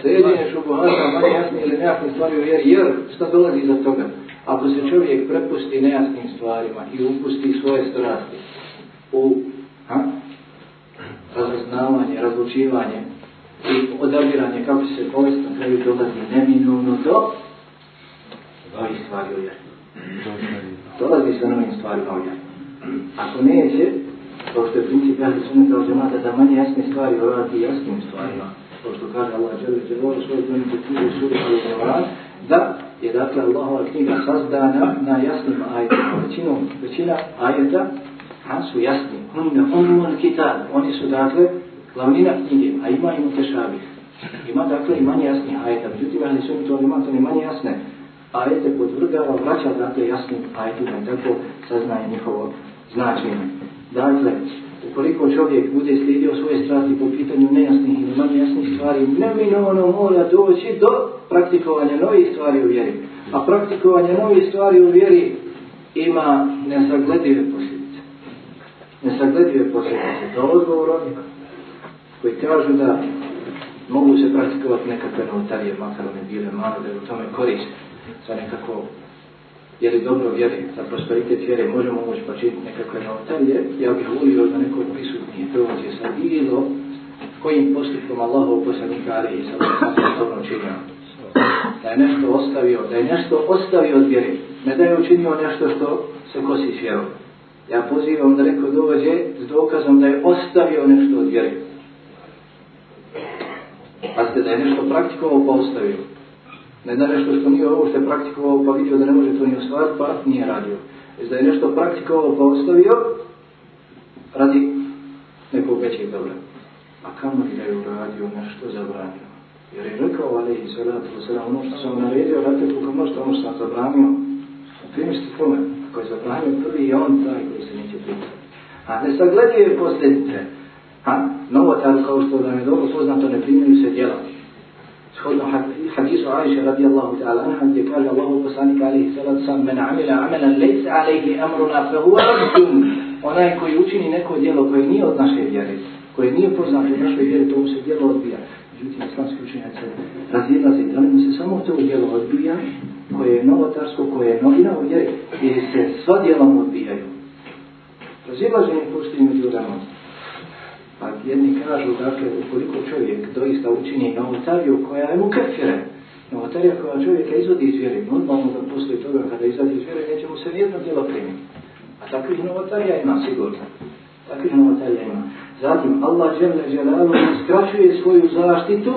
Slijedinje šubuhata, nejasnih ili nejasnih stvari u vjeru, jer šta dolazi iza toga? Ako se čovjek prepusti nejasnim stvarima i upusti svoje strasti, u ha, razoznavanje, razlučivanje i odabiranje kako se povest na kraju dolazi neminovno do novih stvari u jednu. Dolazi se novim stvarima u jednu. Ako neće, kao što je princip jasne sunne kao žemata, da manje jasne stvari vrati jasnim stvarima, kao što kaže Allah Čelik, će voli svoje zmenice knjige u suri koji je vrat, da je dakle Allahova knjiga sazdana na jasnim ajetima, većinom, većina ajeta a, su jasni. Oni ne umru na kitab, oni su dakle glavnina knjige, a ima i mutešabih. Ima dakle i manje jasni ajeta, međutim ali su to ima to ni manje jasne. Ajete podvrgava, vraća dakle jasni ajeti, da tako saznaje njihovo značenje. Dakle, ukoliko čovjek bude slijedio svoje strasti po pitanju nejasnih ili manje jasnih stvari, neminovno mora doći do praktikovanja novih stvari u vjeri. A praktikovanje novih stvari u vjeri ima nezagledive posljednje ne sagledio je posljednice. To je odgovor onima koji kažu da mogu se praktikovati nekakve notarije, makar one bile malo, da je u tome korist za nekako, je li dobro vjeri, za prosperitet vjere, možemo moći pa činiti nekakve notarije, ja bih volio da neko odpisu nije prvozio sa bilo, kojim postupom Allaha u poslanika Ali i sada sam se dobro činio. Da je nešto ostavio, da je nešto ostavio od vjere, ne da je učinio nešto što se kosi s vjerom. Ja pozivam da neko dođe s dokazom da je ostavio nešto od vjeri. Pazite da je nešto praktikovao pa ostavio. Ne da nešto što nije ovo što je praktikovao pa vidio da ne može to ni ostvariti pa nije radio. Znači da je nešto praktikovao pa ostavio radi nekog većeg dobra. A kamo li da je uradio nešto zabranio? Jer je rekao, ali i sada, to sada ono što sam naredio, radite koliko možete ono što sam zabranio. Ti mi ste pomenuti koji se oklanju prvi i on taj koji se neće pripraviti. A ne sagledio je posljedice. A novo tad, kao što da je dobro poznato, ne primjenju se djela. Shodno hadisu Aisha radijallahu ta'ala, ono gdje kaže Allahu poslanika alihi salatu sam, men amila amelan lejc alihi amruna fe huwa abdum. Onaj koji učini neko djelo koje nije od naše vjere, koje nije poznato od naše vjere, to mu se djelo odbija. Međutim, islamski učinjaci razilaze, da li mu se samo to djelo odbija, koje je novotarsko, koje je novina u vjeri, jer se sva djelom odbijaju. Razilaze im pusti među ljudama. Pa jedni kažu, dakle, ukoliko čovjek doista učini novotariju koja je u kefire, novotarija koja čovjeka izvodi iz vjeri, normalno da posle toga kada izvodi iz vjeri, neće mu se nijedno djelo primiti. A takvih novotarija ima sigurno. Takvih novotarija ima. Zatim, Allah džemlja džemlja skraćuje svoju zaštitu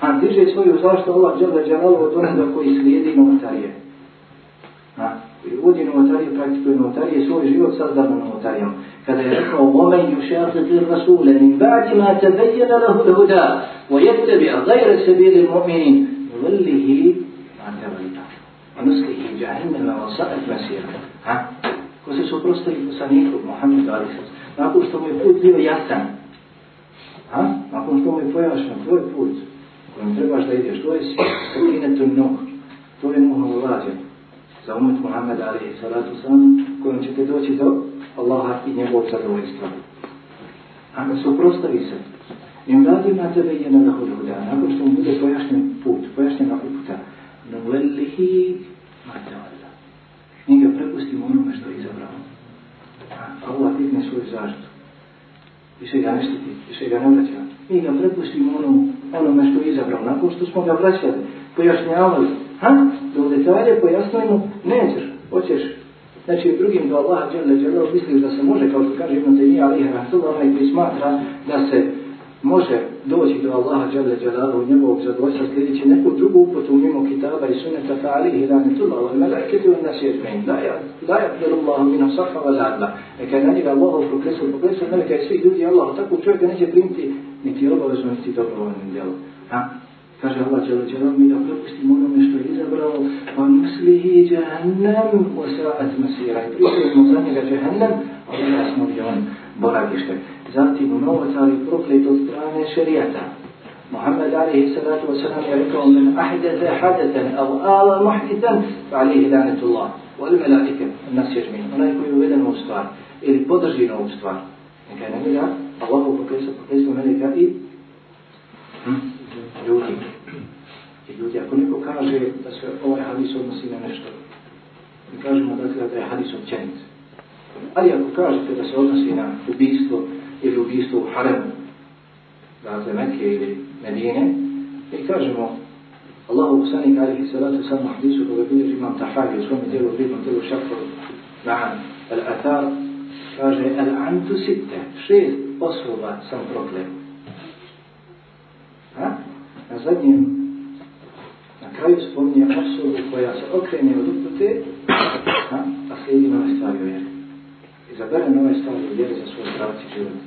a diže svoju zaštu Allah dželle dželaluhu od onoga koji slijedi novotarije. A, koji uvodi novotarije, praktikuje novotarije, svoj život sad sazdan novotarijom. Kada je rekao omen ju rasule, وَمَنْ يُشَاقِقِ الرَّسُولَ مِنْ بَعْدِ مَا تَبَيَّنَ لَهُ الْهُدَى وَيَتَّبِعْ غَيْرَ سَبِيلِ الْمُؤْمِنِينَ نُوَلِّهِ مَا تَوَلَّى وَنُسْلِهِ جَهَنَّمَ sa'at مَصِيرًا Ha? Ko se suprostali poslaniku Muhammedu alejhi selam, nakon što mu je put bio jasan, ha? Nakon što mu je pojašnjen tvoj put, kojom trebaš da ideš, to je sakinetu nog. To je muhav ulađen za umet Muhammed Ali i salatu sam, kojom ćete doći do Allaha i njegovog zadovoljstva. A ne suprostavi se. Im radim na tebe i jedan nahod huda, nakon što mu bude pojašnjen put, pojašnjena uputa, nuvelihi matavala. Mi ga prepustimo onome što je izabrao. Allah vidne svoju zaštu. Više ga ne štiti, više ga ne vraća. Mi ga prepustimo onome onome što je izabrao, nakon što smo ga vraćali, pojašnjavali, ha, do detalje pojasnujemo, nećeš, hoćeš. Znači, drugim do Allaha, jer ne želeo, misliš da se može, kao što kaže Ibn Tejnija, ali je rasulama ovaj koji smatra da se može doći do Allaha džele džalala u njegovog zadovoljstva sljedeći neku drugu uputu mimo kitaba i suneta fa ali ih dan tu lalala me lajke tu en nasi etmein da ja da ja Allahom mina safa wa zadla e kaj na njega Allahov proklesu proklesu melika i svi ljudi Allah tako čovjeka neće primiti niti obavezno, niti dobrovoljno djelo. A, kaže Allah će dođe mi da propustimo onome što je izabrao, pa misli i džahnem u sa'at masira. I prišli smo za njega džahnem, a ovdje smo gdje on boravište. Zatim u novo cari proklet od strane šerijata. Muhammed alihi sallatu wa sallam je rekao men ahdete hadeten av ala muhditan fa alihi lanetullah. U alim elatike, nas je žmin, onaj koji je uveden u stvar ili podrži novu stvar. Neka je nemira, Abajo, porque eso, porque eso no es gratis. Ljudi, i ljudi, ako neko kaže da se ovaj hadis odnosi na nešto, mi kažemo dakle da je hadis općenit. Ali ako kažete da se odnosi na ubistvo ili ubistvo u haremu, dakle Mekke ili Medine, mi kažemo Allahu poslanik alaihi salatu sallam hadisu koga bilježi imam Tahavi u svome dijelu, u drugom dijelu šakru, ma'an, al-athar, kaže el antu sitte, šest osoba sam prokleo. Ha? Na zadnjem, na kraju spominje osobu koja se okrenje od upute, ha? a slijedi nove stvari u vjeri. I zabere nove stvari u vjeri za svoj pravci život.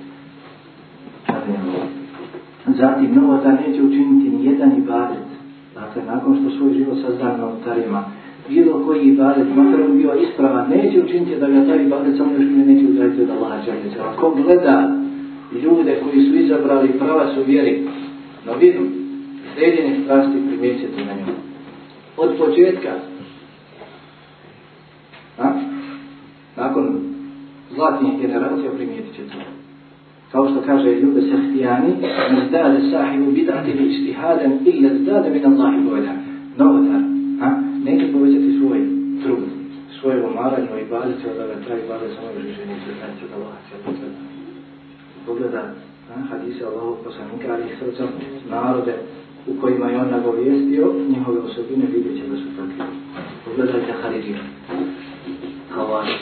Zatim, novota neće učiniti ni jedan ibadet. Dakle, nakon što svoj život sazdan na otarima, bilo koji ibadet, makar bi bio ispravan, neće učiniti da ga taj ibadet samo još nije neće uzraditi od Allaha Čarnica. Ko gleda ljude koji su izabrali prava su vjeri, no vidu, sredjene strasti primjećete na njom. Od početka, a, nakon zlatnih generacija primijetit će to. Kao što kaže ljube sehtijani, ne zdade sahibu bidati li ištihaden ili ne zdade min Allahi bojda. Novotar, odmaranju i bazicu da ga traje bade samo još više nije sretanica da Allah će potreba. Pogleda na hadise Allahog poslanika ali ih srcom narode u kojima je on nagovijestio njihove osobine vidjet će da su takvi. Pogledajte Haridija. Havari.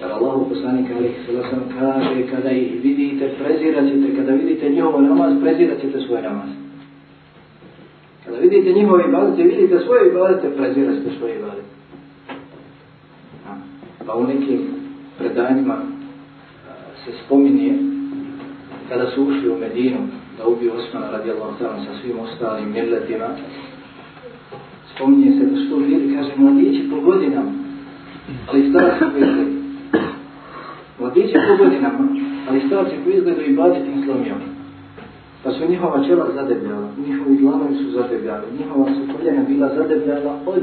Jer Allahu poslanik ali ih srcom kaže kada ih vidite prezirat ćete, kada vidite njihovo namaz prezirat ćete svoj namaz. Kada vidite njihove ibadete, vidite svoje ibadete, prezirat ćete svoje ibadete pa u nekim predanjima se spominje kada su ušli u Medinu da ubiju Osmana radijallahu ta'ala sa svim ostalim mirletima, spominje se da što vidi, kaže, mladići po godinama, ali starci po izgledu. Mladići po godinama, ali starci po izgledu i bađe tim slomijom. Pa su njihova čela zadebljala, njihovi dlanovi su zadebljali, njihova su koljena bila zadebljala od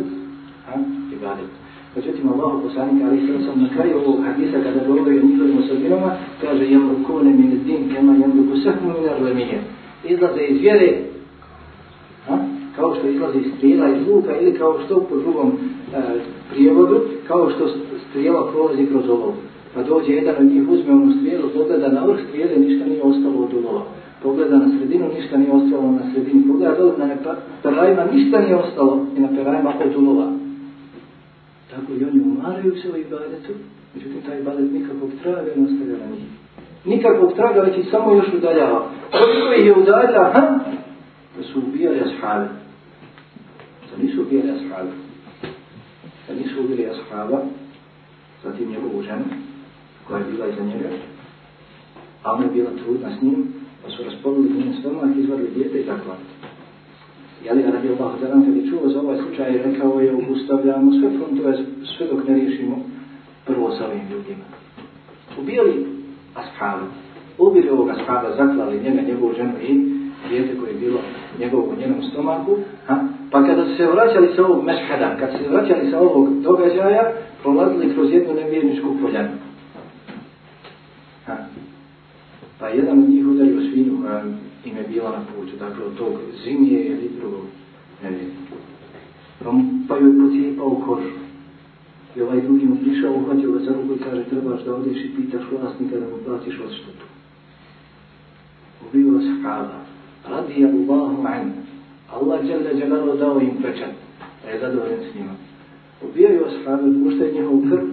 ibadeta. Međutim, Allah poslanik Ali Sarsam na kraju ovog hadisa kada govore o njihovim osobinama, kaže jem rukune min din kema jem rukusahmu min arlemije. Izlaze iz vjere, a? kao što izlaze iz strijela iz luka ili kao što po drugom e, prijevodu, kao što strijela prolazi kroz ovo. Pa dođe jedan od njih, uzme onu strijelu, pogleda na vrh strijele, ništa nije ostalo od ulova. Pogleda na sredinu, ništa nije ostalo na sredini. Pogleda dole na perajima, ništa nije ostalo i na perajima od ulova. Tako i oni umaraju se o ibadetu, međutim taj ibadet nikakvog traga ne ostavlja na njih. Nikakvog traga, već ih samo još udaljava. Koliko ih je udaljila, ha? Da su ubijali ashaave. Da nisu ubijali ashaave. Da nisu ubili ashaava, zatim njegovu ženu, koja je bila iza njega, a ona je bila trudna s njim, pa su raspolili njen stomak, izvadili djete i tako. I Alija radi Allah Zaran kad je čuo za ovaj slučaj i rekao je ugustavljamo sve frontove sve dok ne riješimo prvo sa ovim ljudima. Ubijali Ashabu. Ubili ovog Ashaba, zaklali njega, njegovu ženu i dijete koje je bilo njegovu u njenom stomaku. Ha? Pa kada su se vraćali sa ovog meškada, kad se vraćali sa ovog događaja, prolazili kroz jednu nevjerničku poljanu. Ha? Pa jedan od njih udario svinju, im je bila na putu, dakle od tog zimije ili drugog nevjeta. Pa joj pocijepao kožu. I ovaj drugi mu prišao, uhvatio ga za ruku i kaže, trebaš da odeš i pitaš vlasnika da mu platiš odštetu. Ubio se kada. Radi je Allahu an. Allah je da je naro dao im pečat. Da je zadovoljen s njima. Ubio je vas kada, dušte njihov krv.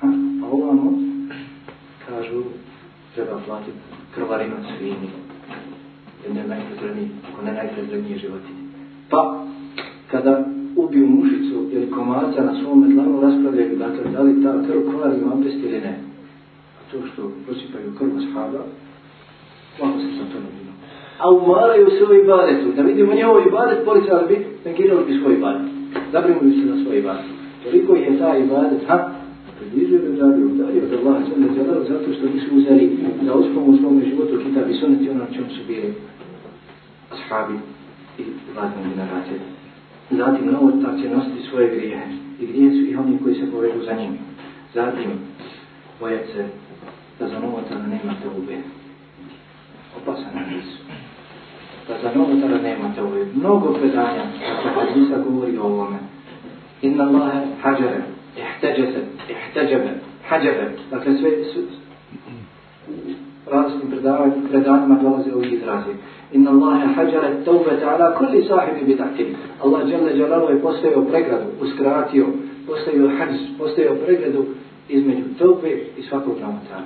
A, a ovamo, kažu, treba platiti krvarima svinima jedne najsredniji, one najsredniji životinje. Pa, kada ubiju mušicu ili komarca na svome dlanu raspravljaju, dakle, da li ta krv kolari u abdest ili ne, a to što prosipaju krvo spada, malo se sa to ne vidimo. A umaraju se ovaj ibadetu, da vidimo njevo ibadet, policar bi negirali bi svoj ibadet. Zabrimo bi se na svoj ibadet. Toliko je taj ibadet, ha? približio bi da bi udalio da Allah sve nezavaro zato što nisu uzeli da uspom u svome životu kitab i sunet i ono čom su bili ashabi i vladne generacije. Zatim novo tak će nositi svoje grijehe i grije su i oni koji se povedu za njim. Zatim bojat se da za novo tada nema te ube. Opasan je Da za novo tada nema te ube. Mnogo predanja kako Hadisa govori o ovome. Inna Allahe hađare, ihteđe se, ihteđeben, hađeben, dakle sve su različitim predanima dolaze ovi izrazi. Inna Allahe hađare tawbe ta'ala kulli sahibi bitahtim. Allah Jalla Jalalu je postavio pregradu, uskratio, postavio hađ, postavio pregradu između tawbe i svakog namata.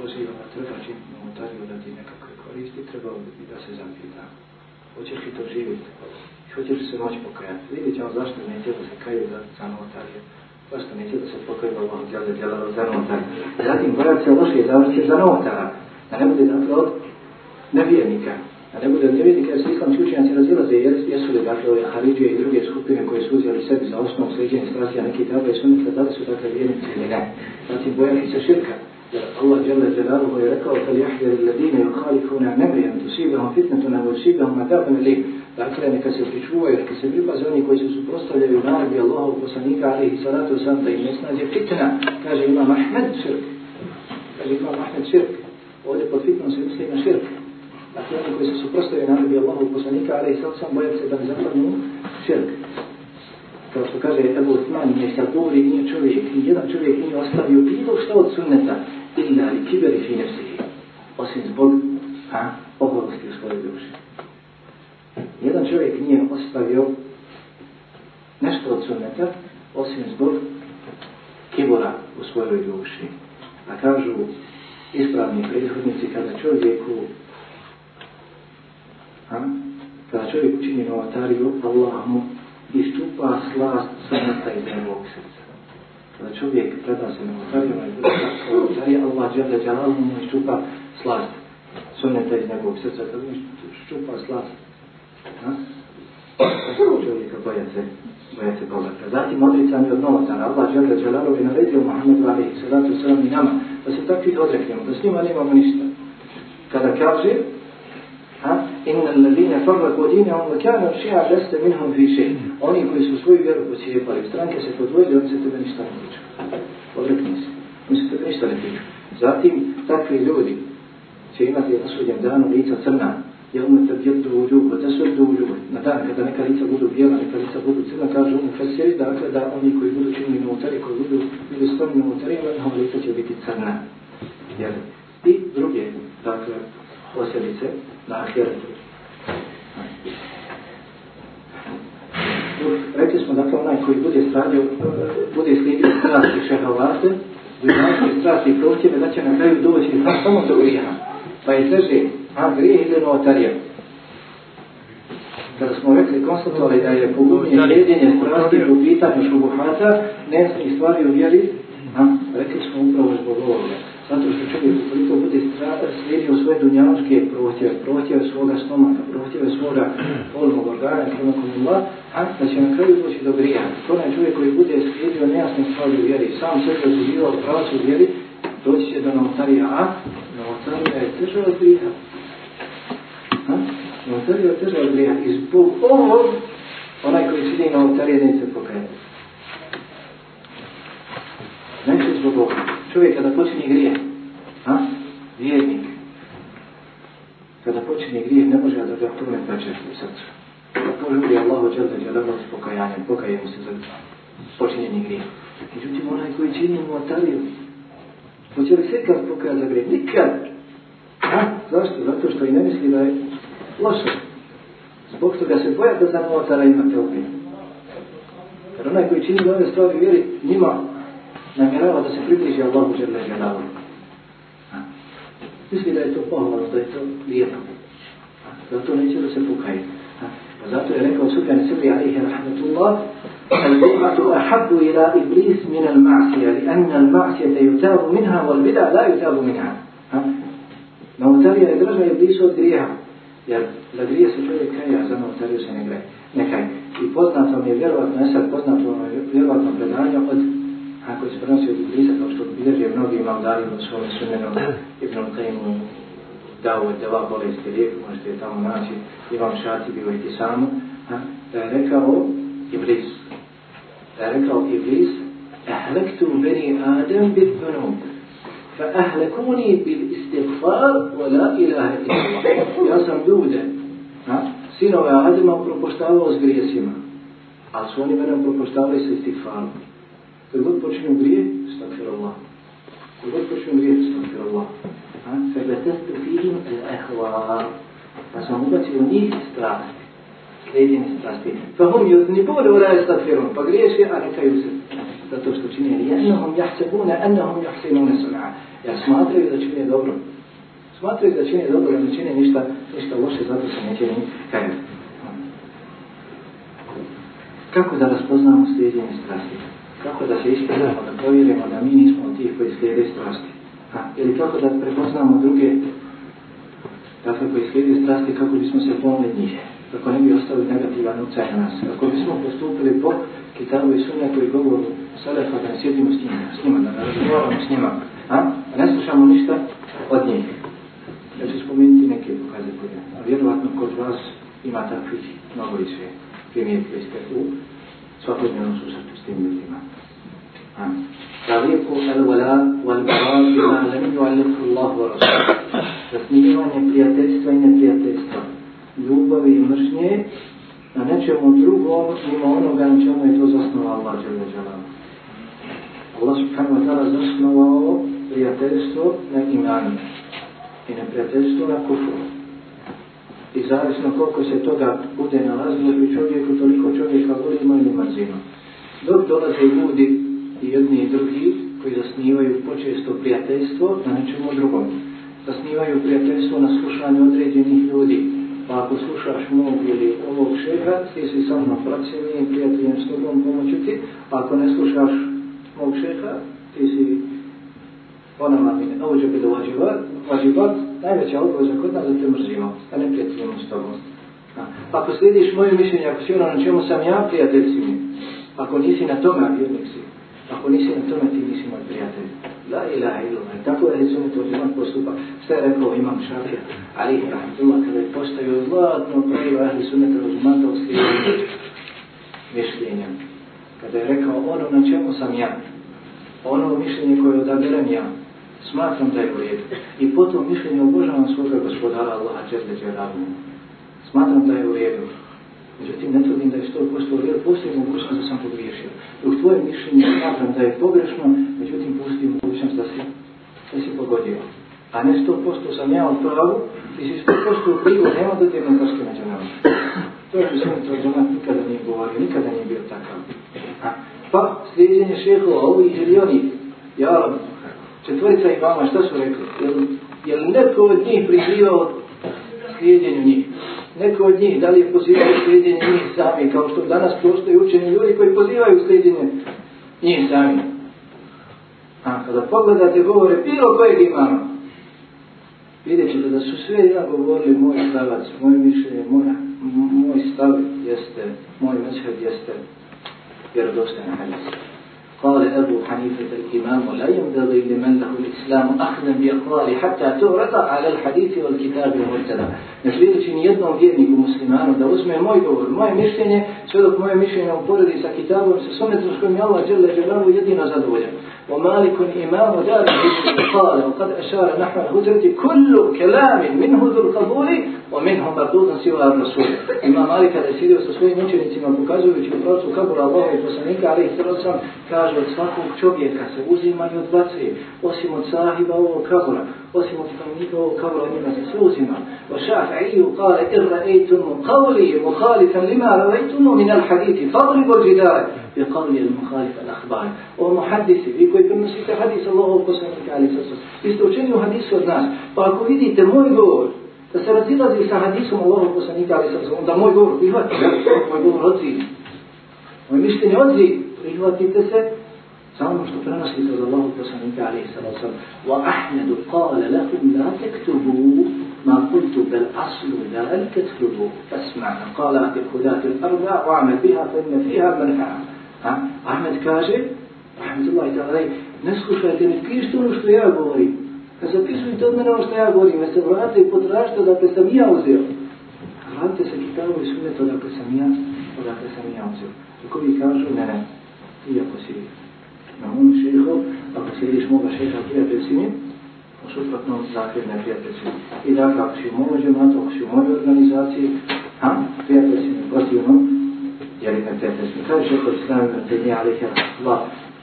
Pozivamo pa trebači novotariju da ti nekakve koristi, trebalo bi da se zapita. Hoćeš li to živjeti? Hoćeš li se moći pokajati? Vidjet ćemo zašto neće da se kaju za, za novotarije. Zašto neće da se pokaju za ovom djelu djela za novotarije. Zatim vrat se loši završi za novotara. Da ne bude dakle od nevjernika. Da ne bude od nevjernika jer se islamski učenjaci razilaze jer jesu li dakle ove Haridžije i druge skupine koje su uzeli sebi za osnovu sliđenja strasija neki tebe i sunnika da li su dakle vjernici ili ne. Zatim bojaki se širka. Allah je onda zelalu koji je rekao kad jahdje ljudine i uhalifuna nebrijem tu sivljamo fitnetu na vršivljamo matabne li dakle neka se pričuvaju neka se pripaze oni koji se suprostavljaju narodi Allahov poslanika ali i salatu sam da im ne snađe fitna kaže ima Mahmed širk kaže ima Mahmed širk ovdje pod fitnom se misli na širk dakle oni koji se suprostavljaju narodi Allahov poslanika ali i salatu sam bojem se da ne zapadnu širk kao što kaže Ebu Osman, nije sad dobri, nije čovjek, nijedan čovjek nije ostavio bilo što od sunneta, illa li kiberi fi nefsihi, osim zbog a, oholosti u Jedan čovjek nije ostavio nešto od sunneta, osim zbog kibora u svojoj duši. A kažu ispravni prethodnici, kada čovjeku a, kada čovjek učini novatariju, Allah mu istupa slast sunneta iz njegovog srca. kada znači, čovjek preda se novotarima i da znači, je Allah džele džalalu mu iščupa slast sunneta iz njegovog srca kada mu iščupa slast a prvo znači, čovjeka boja se boja se Boga predati modrica mi od novotara Allah džele džalalu je naredio Muhammedu alaihi sallatu sallam i nama da se takvi odreknemo da s njima nemamo ništa kada kaže ha? inna alladhina farraqu dinahum wa kanu shi'a lest minhum fi shay. Oni koji su svoju vjeru pocijepali, stranke se podvojili, oni se tebe ništa ne tiču. Odrekni se. Oni se tebe ništa ne tiču. Zatim, takvi ljudi će imati na sudjem danu lica crna, je ume te bjedu u ljubu, te sve u ljubu. Na dan kada neka lica budu bijela, neka lica budu crna, kaže ume fesiri, dakle da oni koji budu činili novotari, koji budu bili stvarni novotari, na ovom lica će biti crna. Jel? I druge, dakle, posljedice na ahiretu. Rekli smo, dakle, onaj koji bude stradio, bude slijedio strasti šehovate, dužanske strasti i prohtjeve, da će na kraju doći na samo do grija. Pa je teže, a grije ide novotarija. Kada smo rekli, konstatovali da je pogubljenje jedinje strasti u pitanju šubuhata, ne stvari u vjeri, a rekli smo upravo zbog ovoga. Zato što čovjek ukoliko bude slijedio svoje dunjavske prohtjeve, prohtjeve svoga stomaka, prohtjeve svoga polnog organa, prema komuma, a da će na kraju doći do grija. To je čovjek koji bude slijedio nejasne stvari u vjeri, sam sve se zbivao u pravcu vjeri, doći će do novotarija, a novotarija je teža od grija. Novotarija je teža od grija i zbog ovog, onaj koji slijedi novotarija neće pokrenuti. Neće zbog Boga. Čovjek kada počinje grije, a? vjernik, kada počinje grije, ne može da ga tome prečešti u srcu. Da to ljudi Allah ođel da će da s pokajanjem, pokaje mu se za počinjeni grije. Međutim, onaj koji čini mu ataliju, hoće li sve kad pokaja za grije? Nikad! A? Zašto? Zato što i ne misli da je loše. Zbog toga se boja da za novotara imate ubiju. Jer onaj koji čini dobre stvari vjeri, njima لم يراه تسخيره الله جل جلاله Mislim da je to pohvalno, da je to lijepo. Da to neće da se pokaje. Zato je rekao Sufjan Sibri alaihi rahmatullah Al-bid'atu ahabbu ila iblis min al-ma'sija li anna al-ma'sijata yutabu minha wal bid'a la yutabu minha. Nautarija je draža iblisu od grijeha. Jer za grije se čovjek kaja, za nautariju se ne graje. Nekaj. I poznato vam je vjerovatno, ja sad poznato vam je vjerovatno predanje od a koji se prenosi od Idrisa, kao što bilježi je mnogi imam dali u svom sunenom Ibn Qaymu dao je deva bolesti lijek, možete je tamo naći, imam šati bio i ti samo, da je rekao Iblis, da je rekao Iblis, ehlektum beni Adem bit dunum, fa ehlekuni bil istighfar wa la ilaha illa. Ja sam ljude, sinove Adema propoštavao s grijesima, ali su oni mene propoštavali s istighfarom. Koji god počinu grije, stakfir Allah. Koji god počinu grije, stakfir Allah. Sebe testu fihim el ehva. Pa smo ubacili u njih strasti. Sredjeni strasti. Pa hom ju ni pobode u raje stakfirom. Pa griješi, a rekaju se. Zato što čine li jednohom jahsebune, enohom jahsebune sun'a. Ja smatraju da čine dobro. Smatraju da čine dobro, ne čine ništa, ništa loše, zato se neće ni kajati. Kako da raspoznamo sredjeni strasti? kako da se ispravimo, da provjerimo da mi nismo od tih koji slijede strasti? Ha, ili kako da prepoznamo druge, dakle koji slijede strasti, kako bismo se pomili njih? Kako ne bi ostali negativan ucaj na nas? Kako bismo postupili po Kitabu i Sunja koji govoru sada pa da sjedimo s njima, s njima, da razgovaramo s njima, a ne slušamo ništa od njih. Ja ću spomenuti neke dokaze koje, a vjerovatno kod vas ima takvih mnogo i sve primijetili ste u svakodnevnom susretu s tim ljudima. Tariku al-wala wal-bara bima lam yu'allimhu Allah wa rasuluh. prijateljstva i neprijateljstva. Ljubavi i mržnje na nečemu drugom ima onoga na čemu je to zasnova Allah džel džel. Allah subhanahu wa ta'ala zasnovao prijateljstvo na imanu i neprijateljstvo na kufru. I zavisno koliko se toga bude nalazilo u čovjeku, toliko čovjeka voli imaju mrzinu. Dok dolaze ljudi i jedni i drugi koji zasnivaju počesto prijateljstvo na nečemu drugom. Zasnivaju prijateljstvo na slušanju određenih ljudi. Pa ako slušaš mog ili ovog šeha, ti si sam na praćeni i prijateljem s tobom pomoću ti. A pa ako ne slušaš mog šeha, ti si ona mami. Ovo će biti vađivat. Vađivat, najveća obveza kod nas da te mrzimo, da ne prijateljimo s tobom. A, ako slijediš moje mišljenje, ako si ono na čemu sam ja, prijateljci mi. Ako nisi na tome, vjernik si. Ako nisi na tome, ti nisi moj prijatelj. La ilaha illallah. Tako je izumet od imam postupa. Šta je rekao imam šafija? Ali je rahmatullah kada je postavio zlatno pravilo ahli sunneta od mandalske mišljenja. Kada je rekao ono na čemu sam ja, ono mišljenje koje odabiram ja, smatram da je u redu. I potom mišljenje obožavam svoga gospodara Allaha česte džerabu. Smatram da je u redu. Međutim, ne tvrdim da je 100% u redu, postoji mogućnost da sam pogriješio svoje mišljenje smatram da je pogrešno, međutim pustim mogućnost da si, da si pogodio. A ne 100% sam ja u pravu, ti si 100% u krivu, nema da ti je mnogorske To je mi sam trođena nikada nije govorio, nikada nije bio takav. Pa, slijedjenje šehova, ovi i žilioni, ja, četvorica i mama, šta su rekli? Jel, jel neko od njih prizivao slijedjenju njih? neko od njih, da li je pozivaju slijedjenje njih sami, kao što danas postoje učeni ljudi koji pozivaju slijedjenje njih sami. A kada pogledate govore bilo kojeg imama, vidjet ćete da su sve ja govorili moj stavac, moje mišljenje, moja, moj stav jeste, moj mezheb jeste vjerodostajna hadisa. قال أبو حنيفة الإمام لا ينبغي لمن له الإسلام أخذا بأقواله حتى تغرق على الحديث والكتاب والمتدى. نسبيل شيء يدنو بيرني كمسلمان ودا وزمي موي دور موي مشتيني سيدوك موي مشتيني ليس سكتابه سسومت سنة رسول الله جل جلاله يدينا زدويا ومالك إمام دار قال وقد أشار نحو الهجرة كل كلام منه ذو القبول ومن هم مردود سوى المسؤول إما مالك هذا سيدي وسوسوي مجرد إما بكازوي وشكو فرصو كبر الله وفسنينك عليه السلام كاجو اتصفاكو كشوبيكا سبوزي ما يدبطي وسيم اتصاحب أو كبر وسيم اتصاميك أو كبر إما سوزي ما وشافعي قال إن رأيتم قولي مخالفا لما رأيتم من الحديث فاضربوا الجدار بقول المخالف الأخبار ومحدثي بكوي بمسيطة حديث الله وفسنينك عليه السلام استوچنوا حديث الناس فأكو فيدي تموي da se razilazi sa hadisom Allahog poslanika ali sam da moj govor prihvatite, moj govor odzivi. Moje mišljenje odzivi, prihvatite se samo onom što prenosite od Allahog poslanika ali sam sam. Wa Ahmedu kale lakum la tektubu ma kultu bel aslu la el بل أصل ذلك تكتبه فاسمع قال wa الأربع biha بها ime fiha منفعة أحمد كاجي رحمة الله تعالى ne slušajte, ne krište ono što ja govorim. ne zapisujte od mene ono što ja govorim, ne se vrate i potražite odakle sam ja uzeo. Vratite se kitabu i sunete odakle sam ja, odakle sam ja uzeo. Ako vi kažu, ne, ne, ti ako si na mom šeho, ako si vidiš moga šeha prijatelj si mi, u suprotnom zakljed ne prijatelj si I dakle, ako si u mojoj džematu, ako si u mojoj organizaciji, a, prijatelj si mi protivno, jer i ne prijatelj si mi. Kaže šeho Islam, ne te nije alihi,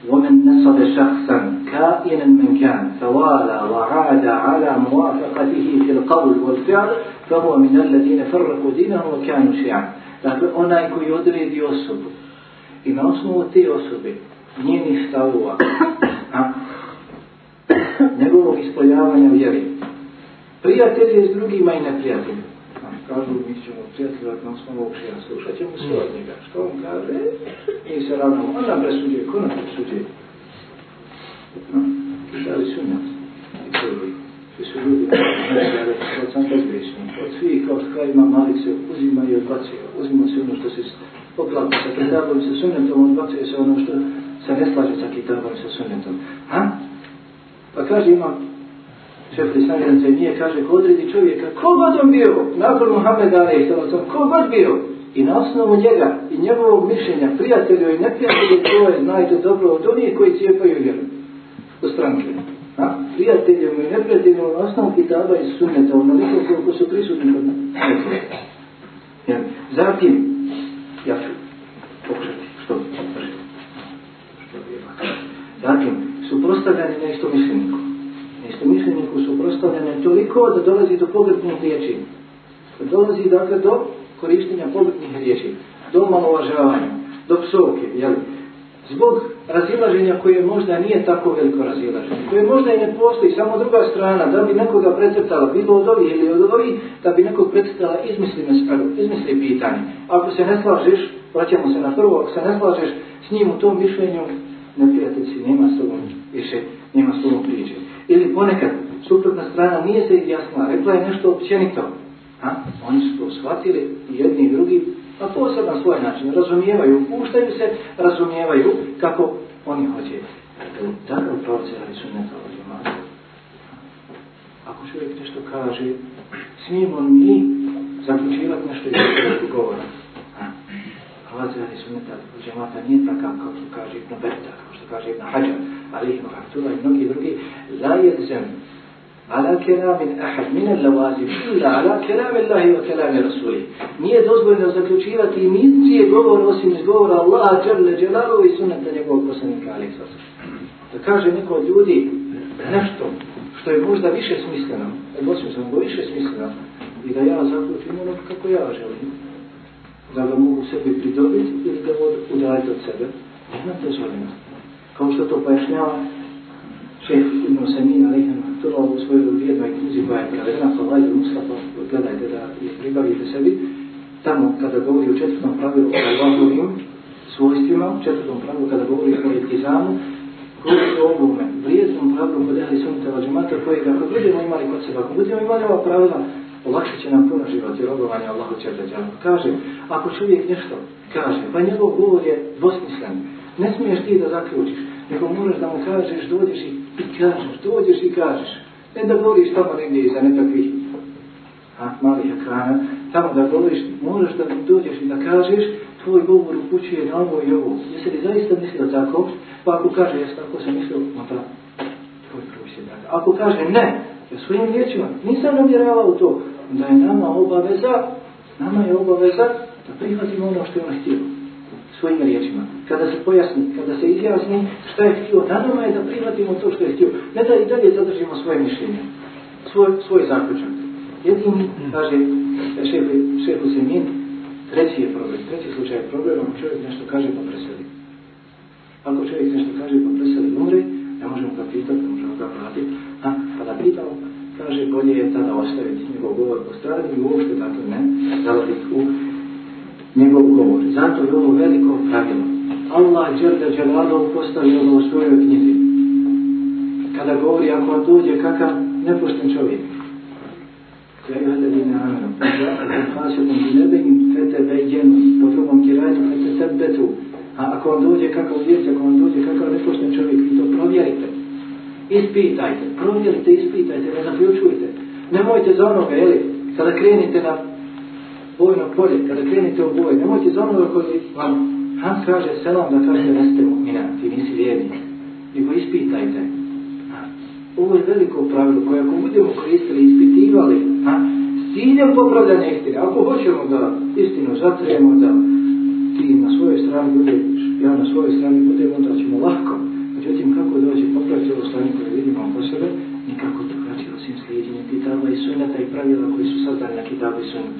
ومن نصب شخصا كائنا من كان فوالى وعاد على موافقته في القول والفعل فهو من الذين فرقوا دينهم وكانوا شيعا Dakle, onaj koji odredi osobu i na osnovu te osobe, njenih stavova, a, njegovog ispoljavanja vjeri, prijatelje s drugima i neprijatelje, kažu, mi ćemo prijateljati na osnovu ovog šeha, slušat ćemo sve od mm. njega. Što on kaže? Nije se ravno, on nam presudio, ko nam presudio? No, da li su nas? I to je Svi su ljudi, ne su da su od sam pozgrišni. Od svih, kao što kaj ima malik se uzima i odbacuje. Uzima se ono što se poklapa sa kitabom, sa sunnetom, odbacuje se ono što se ne slaže sa kitabom, sa sunnetom. Ha? Pa kaže, ima Šefri Sanjan Zemije kaže ko odredi čovjeka, ko god on bio, nakon Muhammeda Ali Isalacom, ko god bio, i na osnovu njega i njegovog mišljenja, prijatelju i neprijatelju, to je znajte dobro od onih koji cijepaju vjeru u stranke. A? Prijateljom i neprijateljom na osnovu kitaba iz sunneta, onoliko koliko su prisutni kod nas. Zatim, ja ću pokušati, što bi Zatim, suprostavljanje nešto mišljeniku postavljene toliko da dolazi do pogrebnih riječi. Da dolazi dakle do korištenja pogrebnih riječi, do malovažavanja, do psovke, jel? Zbog razilaženja koje možda nije tako veliko razilaženje, koje možda i ne postoji, samo druga strana, da bi nekoga precrtala, bilo od ovih ili od ovih, da bi nekog precrtala, izmisli, mesperu, izmisli pitanje. Ako se ne slažeš, vraćamo se na prvo, ako se ne slažeš s njim u tom mišljenju, ne prijatelji, nema s tobom više, nema s tobom priče. Ili ponekad, suprotna strana nije se izjasnila, rekla je nešto općenito. A? Oni su to shvatili, jedni i drugi, a posebno na svoj način, razumijevaju, puštaju se, razumijevaju kako oni hoće. Dakle, tako provocirali su neka od Ako čovjek nešto kaže, smijemo mi zaključivati nešto iz svojeg govora. Hvala se da je sunneta nije taka kao što kaže Ibn Berta, kao što kaže Ibn Hađa, Ali Ibn Haktula i mnogi drugi, la je zemlja ala kelamin ahad minel lavazim illa ala kelam Allahi wa kelam Rasuli. Nije dozvoljno zaključivati i nije govor osim iz govora Allaha džarle džarlu i sunnata njegovog posljednika ali Da kaže neko od ljudi nešto što je možda više smisleno, od osim sam go više smisleno, i da ja zaključim ono kako ja želim, da ga mogu sebi pridobiti ili da ga udaljiti od sebe, nema dozvoljeno. Kao što to pojašnjava šef Ibn Samin, sudjelovao u svojoj vrijednoj knjizi koja je prevedena, pa vlađe Musa, pa gledajte da je pribavite sebi, tamo kada govori o četvrtom pravilu, kada je vam svojstvima, četvrtom pravilu, kada govori o politizamu, govori o ovome, vrijednom pravilu kod Ehli Sunita Vajmata, koji ga ako budemo imali kod sebe, ako budemo imali ova pravila, olakšit će nam puno život i robovanje Allahu Čerdeđanu. Kaže, ako čovjek nešto kaže, pa njegov govor je dvosmislen, ne smiješ ti da zaključiš, nego moraš da mu kažeš, dođeš i I kažeš, dođeš i kažeš. Ne da govoriš tamo negdje iza nekakvih a, malih ekrana. Tamo da govoriš, moraš da dođeš i da kažeš, tvoj govor upućuje na ovo i ovo. Jesi li zaista mislio tako? Pa ako kaže, jesi tako sam mislio, ma pa, tvoj prvi Ako kaže, ne, ja svojim riječima nisam namjeravao to, da je nama obaveza, nama je obaveza da prihvatimo ono što je on htio svojim riječima. Kada se pojasni, kada se izjasni što je htio, na nama je da prihvatimo to što je htio. Ne da i dalje zadržimo svoje mišljenje, svoj, svoj zaključak. Jedini, kaže šef, šef u zemljeni, treći je problem, treći slučaj je problem, ako čovjek nešto kaže pa preseli. Ako čovjek nešto kaže pa preseli umre, ne možemo ga pitati, ne možemo ga vratiti. A kada pitamo, kaže bolje je tada ostaviti njegov govor po strani i uopšte dakle ne zalaziti u njegov govor. Zato je ovo veliko pravilo. Allah Đerda Đerlada postavio ono u svojoj knjizi. Kada govori, ako vam dođe kakav nepošten čovjek, Ja ima da dine Aram, da se vam nebenim fete bejenu, po drugom kirajtu fete sebetu, a ako vam dođe kakav vjec, ako vam dođe kakav nepošten čovjek, vi to provjerite, ispitajte, provjerite, ispitajte, ne zaključujte, nemojte za onoga, jeli, sada krenite na bojno polje, kada krenete u boj, nemojte za onoga koji vam Hans kaže selam da kaže da ste mu'mina, ti nisi vjerni. I go ispitajte. Ovo je veliko pravilo koje ako budemo koristili i ispitivali, a, s ciljem popravljanja istine, ako hoćemo da istinu zatrijemo, da ti na svojoj strani bude, ja na svojoj strani budem, onda ćemo lahko. Međutim, kako dođe popraviti ovo stanje koje vidimo oko sebe, nikako drugačije osim slijedjenja kitaba i sunjata i pravila koji su sad na kitabu i sunjata.